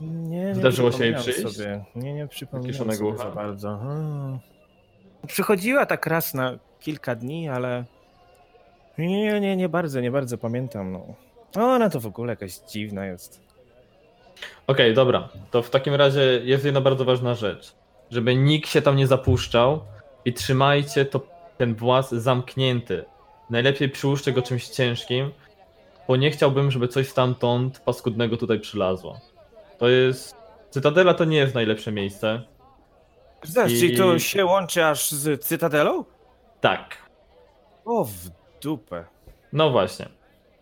Nie, nie Zdarzyło się jej przyjść? Sobie. Nie, nie przypominam sobie za bardzo. Hmm. Przychodziła tak raz na kilka dni, ale nie, nie, nie, bardzo, nie bardzo pamiętam. No. Ona to w ogóle jakaś dziwna jest. Okej, dobra. To w takim razie jest jedna bardzo ważna rzecz. Żeby nikt się tam nie zapuszczał i trzymajcie to, ten włas zamknięty. Najlepiej przyłóżcie go czymś ciężkim, bo nie chciałbym, żeby coś stamtąd paskudnego tutaj przylazło. To jest... Cytadela to nie jest najlepsze miejsce. Zaraz, I- czyli to się łączy aż z Cytadelą? Tak, O, w dupę. No właśnie.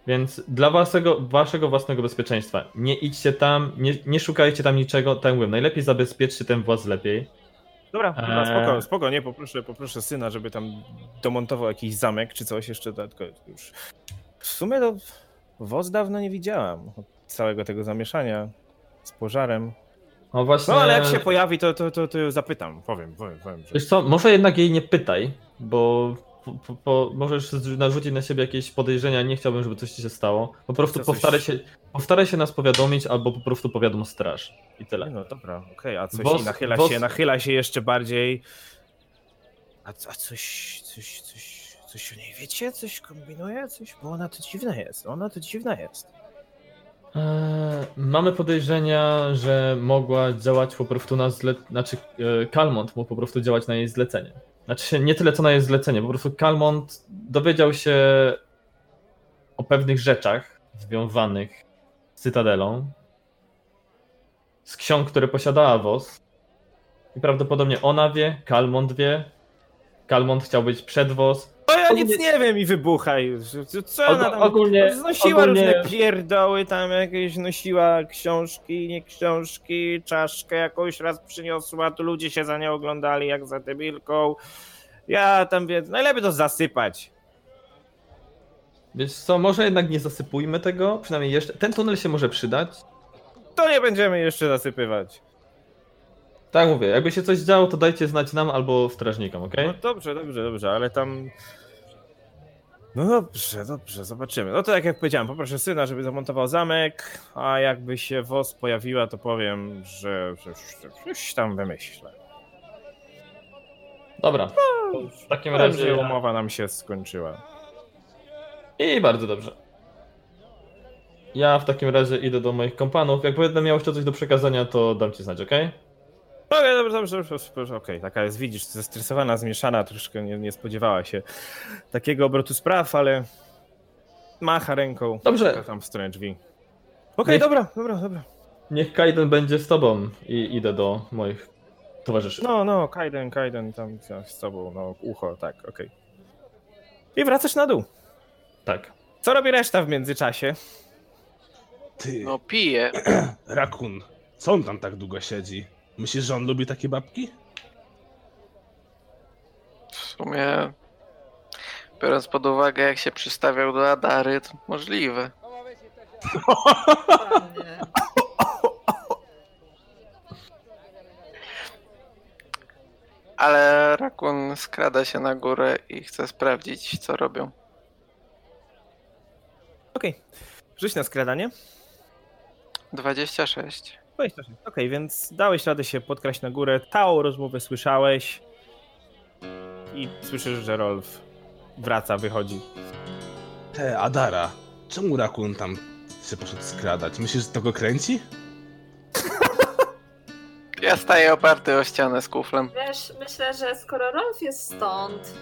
Więc dla waszego, waszego własnego bezpieczeństwa nie idźcie tam, nie, nie szukajcie tam niczego, tak mówię, najlepiej zabezpieczcie ten właz lepiej. Dobra, dobra, Eee. spoko, spoko, nie, poproszę, poproszę syna, żeby tam domontował jakiś zamek czy coś jeszcze dodatkowo. Już. W sumie to woz dawno nie widziałam. Od całego tego zamieszania z pożarem. No właśnie. No ale jak się pojawi, to, to, to, to zapytam, powiem, powiem, powiem. Że... Wiesz co, może jednak jej nie pytaj, bo po, po, po, możesz narzucić na siebie jakieś podejrzenia, nie chciałbym, żeby coś ci się stało. Po prostu Co, coś- postaraj się, postaraj się nas powiadomić, albo po prostu powiadom straż. I Nie tyle. No dobra, okej, a coś nachyla się, nachyla się jeszcze bardziej. A, a coś, coś, coś, coś o niej wiecie? Coś kombinuje? Coś? Bo ona to dziwna jest, ona to dziwna jest. Eee, mamy podejrzenia, że mogła działać po prostu na zle... Znaczy, e, Kalmont mógł po prostu działać na jej zlecenie. Znaczy, nie tyle co na jej zlecenie, po prostu Kalmont dowiedział się o pewnych rzeczach związanych z Cytadelą, z ksiąg, które posiadała Wos. I prawdopodobnie ona wie, Kalmont wie. Kalmont chciał być przed Wos. O ja nic Ogólnie- nie wiem i wybuchaj. Co ona tam... ogólnie- Znosiła ogólnie- różne pierdoły, tam jakieś nosiła książki, nie książki, czaszkę jakąś raz przyniosła, tu ludzie się za nią oglądali jak za debilką. Ja tam więc najlepiej to zasypać. Wiesz co, może jednak nie zasypujmy tego, przynajmniej jeszcze. Ten tunel się może przydać. To nie będziemy jeszcze zasypywać. Tak mówię, jakby się coś działo, to dajcie znać nam albo strażnikom, okej? No dobrze, dobrze, dobrze, ale tam. No dobrze, dobrze, zobaczymy. No to tak jak powiedziałem, poproszę syna, żeby zamontował zamek, a jakby się WOS pojawiła, to powiem, że, coś tam wymyślę. Dobra. To w takim razie. że umowa nam się skończyła. I bardzo dobrze. Ja w takim razie idę do moich kompanów. Jak będę miał jeszcze coś do przekazania, to dam ci znać, okej? Okej, dobrze, dobrze, dobrze, dobrze okej, taka jest, widzisz, zestresowana, zmieszana, troszkę nie, nie spodziewała się takiego obrotu spraw, ale macha ręką, Dobrze. tam w stronę drzwi. Okej, Niech- dobra, dobra, dobra. Niech Kaiden będzie z tobą i idę do moich towarzyszy. No, no, Kaiden, Kaiden tam z tobą, no, ucho, tak, okej. I wracasz na dół. Tak. Co robi reszta w międzyczasie? Ty, No pije. Rakun, co on tam tak długo siedzi? Myślisz, że on lubi takie babki? W sumie, biorąc pod uwagę, jak się przystawiał do Adary, to możliwe. Ale Rakun skrada się na górę i chce sprawdzić, co robią. Okej, rzuć na skradanie. 26. 26. Okej, więc dałeś radę się podkraść na górę, całą rozmowę słyszałeś i słyszysz, że Rolf wraca, wychodzi. Te, Adara, czemu Rakun tam się poszedł skradać? Myślisz, że to go kręci? Ja staję oparty o ścianę z kuflem. Wiesz, myślę, że skoro Rolf jest stąd,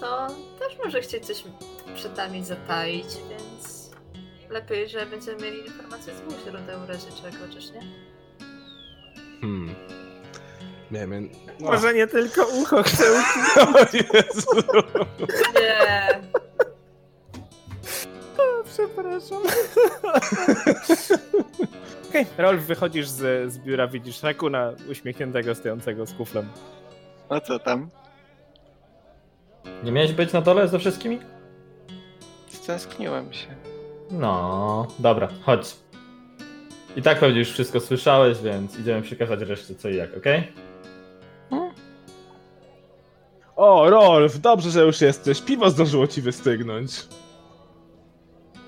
to też może chcieć coś przed nami zataić, więc lepiej, że będziemy mieli informację z dwóch źródeł w razie czego, czyż nie? Hmm. Wiemy. No. Może nie tylko ucho chce O Jezu. Nie. Przepraszam. Okej, Rolf, wychodzisz z, z biura, widzisz Rakuna uśmiechniętego, stojącego z kuflem. No co tam? Nie miałeś być na dole ze wszystkimi? Stęskniłem się. No, dobra, chodź. I tak pewnie już wszystko słyszałeś, więc idziemy przekazać reszcie co i jak, okej? O, Rolf, dobrze, że już jesteś. Piwo zdążyło ci wystygnąć.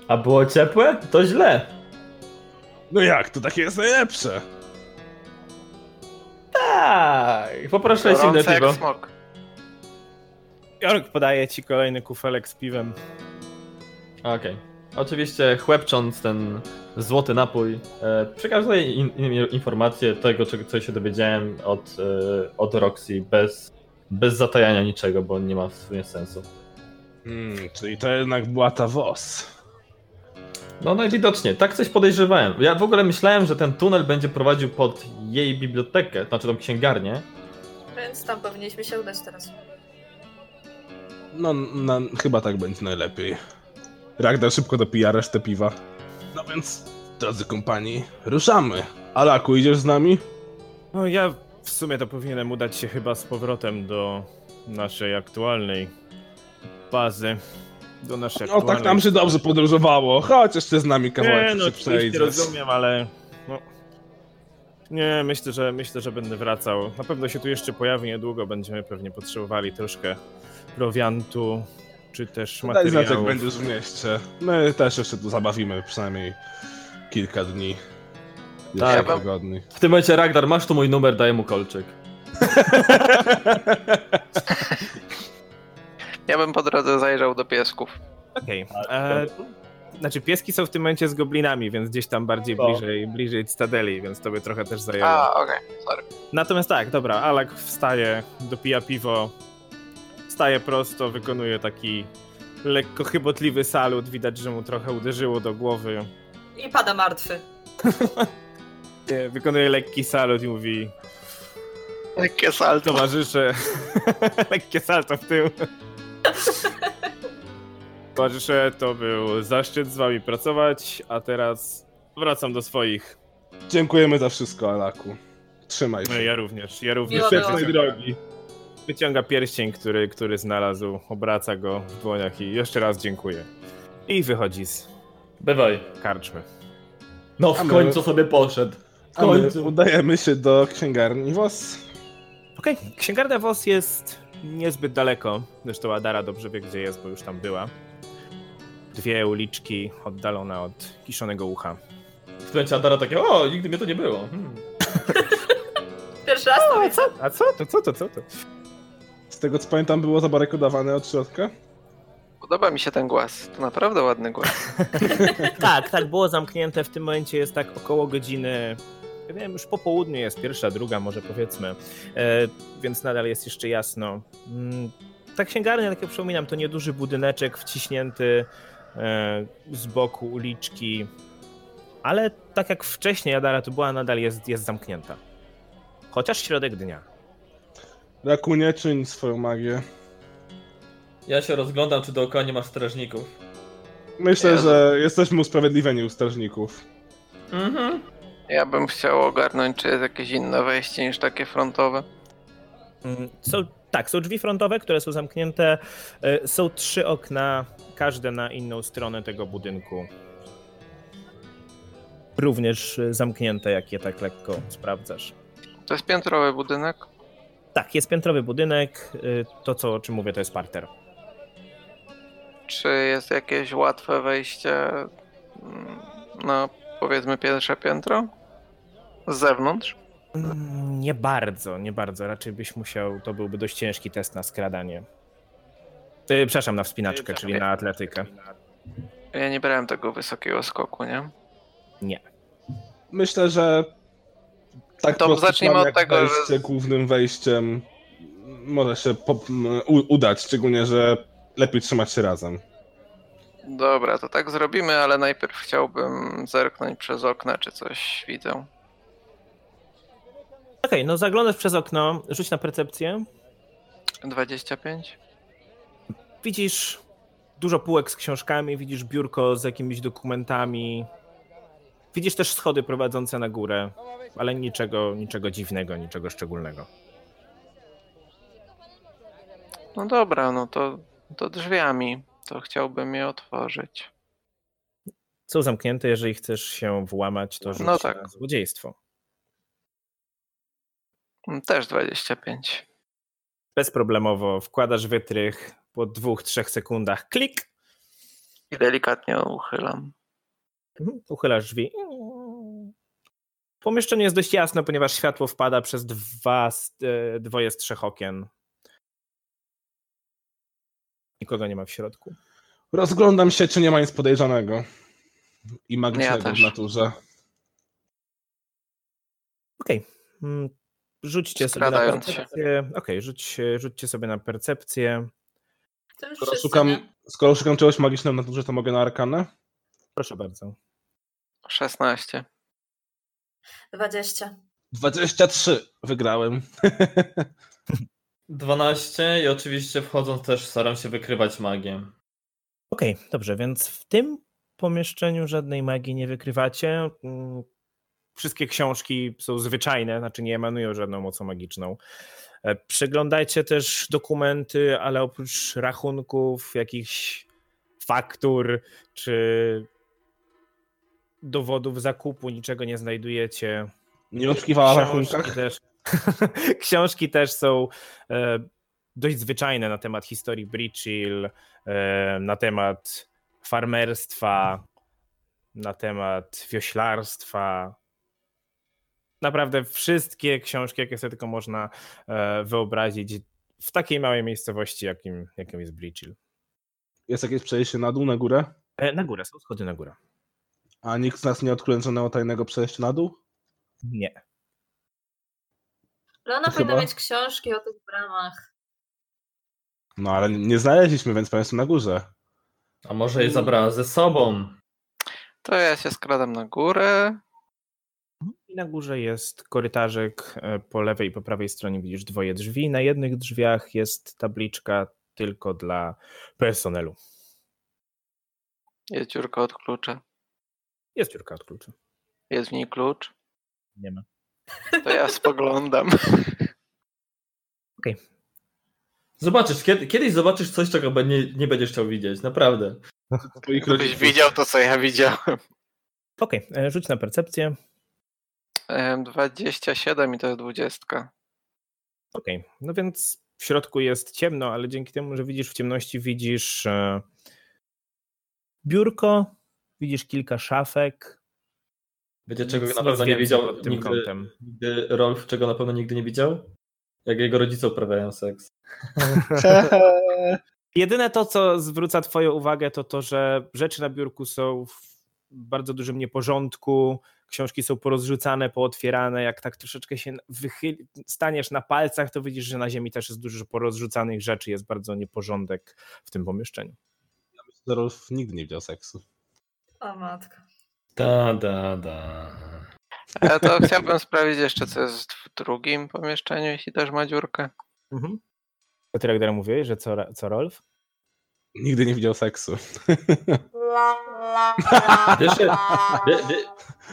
A było ciepłe? To źle. No jak, to takie jest najlepsze. Tak, poproszę zimne Gorące piwo. jak smok. Jork podaje ci kolejny kufelek z piwem. Okej. Oczywiście chłepcząc ten złoty napój, e, przekazuję in, in, informacje tego, czego co się dowiedziałem od, e, od Roxy bez, bez zatajania niczego, bo nie ma w sumie sensu. Hmm, czyli to jednak była ta WOS. No najwidoczniej, tak coś podejrzewałem. Ja w ogóle myślałem, że ten tunel będzie prowadził pod jej bibliotekę, znaczy tą księgarnię. Więc tam powinniśmy się udać teraz. No, na, chyba tak będzie najlepiej. Ragnar szybko dopija resztę piwa. No więc, drodzy kompani, ruszamy. Alaku, idziesz z nami? No ja w sumie to powinienem udać się chyba z powrotem do naszej aktualnej bazy. Do naszej No aktualnej... tak nam się dobrze podróżowało. Chodź jeszcze z nami kawałek Nie, no się przejdziesz. rozumiem, ale no... Nie, myślę, że myślę, że będę wracał. Na pewno się tu jeszcze pojawi niedługo. Będziemy pewnie potrzebowali troszkę prowiantu, czy też Daj znać, jak materiałów. będziesz w mieście. My też jeszcze tu zabawimy przynajmniej kilka dni. Tak. Tygodni. W tym momencie Ragnar, masz tu mój numer, daję mu kolczyk. Ja bym po drodze zajrzał do piesków. Okej. e, Znaczy pieski są w tym momencie z goblinami, więc gdzieś tam bardziej bliżej, bliżej Cytadeli, więc to by trochę też zajęło. A, okej, sorry. Natomiast tak, dobra, Alak wstaje, dopija piwo, staje prosto, wykonuje taki lekko chybotliwy salut. Widać, że mu trochę uderzyło do głowy. I pada martwy. Nie, Wykonuje lekki salut i mówi: Lekkie salto. Towarzysze. Lekkie salto w tył. Towarzysze, to był zaszczyt z wami pracować, a teraz wracam do swoich. Dziękujemy za wszystko, Alaku. Trzymaj No się. ja również, ja również. Miło było. Świetnej drogi. Wyciąga pierścień, który, który znalazł, obraca go w dłoniach i jeszcze raz dziękuję. I wychodzi z Bywaj. karczmy. No A w my- końcu sobie poszedł. W A my końcu. udajemy się do księgarni WOS. Okej, księgarnia WOS jest niezbyt daleko. Zresztą Adara dobrze wie, gdzie jest, bo już tam była. Dwie uliczki oddalone od kiszonego ucha. W którym Adara takie, o, nigdy mnie to nie było. Hmm. Pierwszy raz to widzę. A co to, co to, co to? Z tego co pamiętam było zabarykodowane od środka. Podoba mi się ten głaz. To naprawdę ładny głaz. Tak, tak, było zamknięte. W tym momencie jest tak około godziny. Ja wiem, już po południu jest pierwsza, druga, może powiedzmy, e, więc nadal jest jeszcze jasno. Mm, ta księgarnia, tak jak przypominam, to nieduży budyneczek wciśnięty e, z boku uliczki, ale tak jak wcześniej Adara tu była, nadal jest, jest zamknięta. Chociaż środek dnia. Raku, nie czyń swoją magię. Ja się rozglądam, czy dookoła nie ma strażników. Myślę, Jezu. że jesteśmy usprawiedliwieni u strażników. Mhm. Ja bym chciał ogarnąć, czy jest jakieś inne wejście niż takie frontowe. Mm, Są, tak, są drzwi frontowe, które są zamknięte. E, Są trzy okna, każde na inną stronę tego budynku. Również e, zamknięte, jak je tak lekko sprawdzasz. To jest piętrowy budynek. Tak, jest piętrowy budynek. e, To, co, o czym mówię, to jest parter. Czy jest jakieś łatwe wejście mm, na powiedzmy pierwsze piętro? Z zewnątrz? Mm, Nie bardzo, nie bardzo. Raczej byś musiał, to byłby dość ciężki test na skradanie. E, Przepraszam, na wspinaczkę, czyli na atletykę. Ja nie brałem tego wysokiego skoku, nie? Nie. Myślę, że tak To zacznijmy od tego, że- głównym wejściem może się po, m, u, udać, szczególnie, że lepiej trzymać się razem. Dobra, to tak zrobimy, ale najpierw chciałbym zerknąć przez okna, czy coś widzę. Okej, no zaglądasz przez okno, rzuć na percepcję. 25? Widzisz dużo półek z książkami, widzisz biurko z jakimiś dokumentami. Widzisz też schody prowadzące na górę, ale niczego, niczego dziwnego, niczego szczególnego. No dobra, no to, to drzwiami. To chciałbym je otworzyć. Są zamknięte, jeżeli chcesz się włamać, to rzuć No tak. na złodziejstwo. Też 25. Bezproblemowo wkładasz wytrych po dwóch, trzech sekundach. Klik! I delikatnie uchylam. Uchylasz drzwi. Pomieszczenie jest dość jasne, ponieważ światło wpada przez dwa, z- e, dwoje z trzech okien. Nikogo nie ma w środku. Rozglądam się, czy nie ma nic podejrzanego i magicznego też. w naturze. Okej. Mm, Rzućcie sobie na percepcję. Okej, rzuć, rzućcie sobie na percepcję. Skoro szukam, skoro szukam czegoś magicznego w naturze, to mogę na arkanę? Proszę bardzo. 16. 20. 23. Wygrałem. 12 i oczywiście wchodząc też staram się wykrywać magię. Okej, dobrze, więc w tym pomieszczeniu żadnej magii nie wykrywacie. Mm, Wszystkie książki są zwyczajne, znaczy nie emanują żadną mocą magiczną. E, Przeglądajcie też dokumenty, ale oprócz rachunków, jakichś faktur czy dowodów zakupu niczego nie znajdujecie. Nie oczekiwała w Książki rachunkach? też, książki też są e, dość zwyczajne na temat historii Bridgehill, e, na temat farmerstwa, na temat wioślarstwa. Naprawdę wszystkie książki, jakie sobie tylko można e, wyobrazić w takiej małej miejscowości, jakim, jakim jest Bridgehill. Jest jakieś przejście na dół, na górę? E, na górę, są schody na górę. A nikt z nas nie odkrył żadnego tajnego przejścia na dół? Nie. Ale ona To powinna chyba- mieć książki o tych bramach. No ale nie znaleźliśmy, więc pewnie są na górze. A może je zabrała ze sobą? To ja się skradam na górę. I na górze jest korytarzyk. e, Po lewej i po prawej stronie widzisz dwoje drzwi. Na jednych drzwiach jest tabliczka tylko dla personelu. Jest dziurka od klucza. Jest dziurka od klucza. Jest w niej klucz. Nie ma. To ja spoglądam. Zobaczysz, kiedy, kiedyś zobaczysz coś, czego nie, nie będziesz chciał widzieć, naprawdę. Gdybyś widział to, co ja widziałem. Okej, e, rzuć na percepcję. Em, 27 i to jest 20. Okej, no więc w środku jest ciemno, ale dzięki temu, że widzisz w ciemności, widzisz e, biurko, widzisz kilka szafek. Wiecie, czego Nic- na nic pewno nie widział pod tym nigdy, kątem. nigdy Rolf, czego na pewno nigdy nie widział? Jak jego rodzice uprawiają seks. Jedyne to, co zwróca Twoją uwagę, to to, że rzeczy na biurku są w bardzo dużym nieporządku, książki są porozrzucane, pootwierane. Jak tak troszeczkę się wychyli, staniesz na palcach, to widzisz, że na ziemi też jest dużo porozrzucanych rzeczy, jest bardzo nieporządek w tym pomieszczeniu. Rolf nigdy nie widział seksu. O matko. Da, da, da. Ja to chciałbym sprawdzić jeszcze, co jest w drugim pomieszczeniu, jeśli też ma dziurkę. Mhm. To ty, Ragnar, mówiłeś, że co, co Rolf? Nigdy nie widział seksu. Że- wie, wie,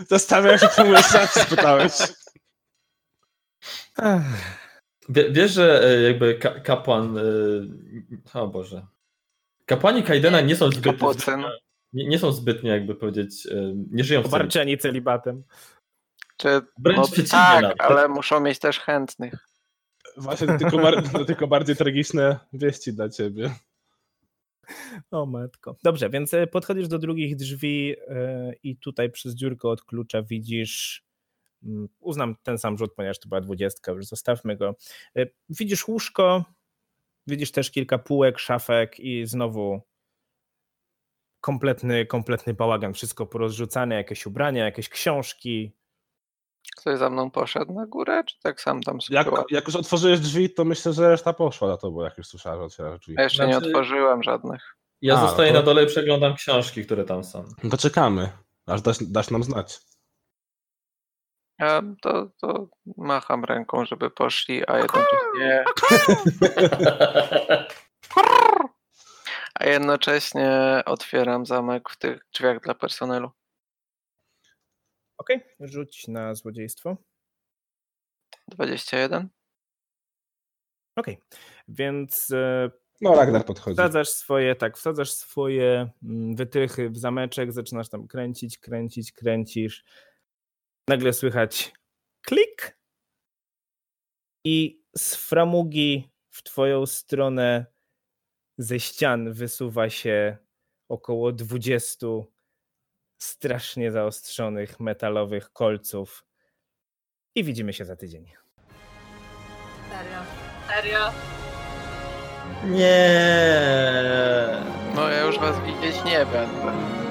Zastanawiam się, czemu jeszcze raz spytałeś. wie, wiesz, że e, jakby ka, kapłan... e, O Boże. Kapłani Kaidena nie są zbyt... Kapucyn. Nie, nie są zbytnio, jakby powiedzieć, e, nie żyją w. Obarczeni celibatem. Czy, Wręcz no, przeciwnie tak, nawet. ale muszą mieć też chętnych. Właśnie to tylko, bar- tylko bardziej tragiczne wieści dla ciebie. O matko. Dobrze, więc e, podchodzisz do drugich drzwi e, i tutaj przez dziurkę od klucza widzisz, mm, uznam ten sam rzut, ponieważ to była dwudziestka, już zostawmy go. Widzisz łóżko, widzisz też kilka półek, szafek i znowu kompletny, kompletny bałagan, wszystko porozrzucane, jakieś ubrania, jakieś książki. Ktoś za mną poszedł na górę, czy tak sam tam Jak, jak już otworzyłeś drzwi, to myślę, że reszta poszła na to, bo jak już słyszałem, że otwierasz drzwi. Ja jeszcze nie Znaczy- otworzyłem żadnych. Ja A, zostaję to- na dole i przeglądam książki, które tam są. No to czekamy, aż dasz, dasz nam znać. Ja to, to macham ręką, żeby poszli, a jednocześnie, a jednocześnie otwieram zamek w tych drzwiach dla personelu. Ok, rzuć na złodziejstwo. 21? Ok, więc e, No, Ragnar podchodzi. wsadzasz swoje, tak, wsadzasz swoje mm, wytrychy w zameczek, zaczynasz tam kręcić, kręcić, kręcisz. Nagle słychać klik i z framugi w twoją stronę ze ścian wysuwa się około 20 strasznie zaostrzonych metalowych kolców. I widzimy się za tydzień. Serio. Serio. Nie. No ja już was widzieć nie będę.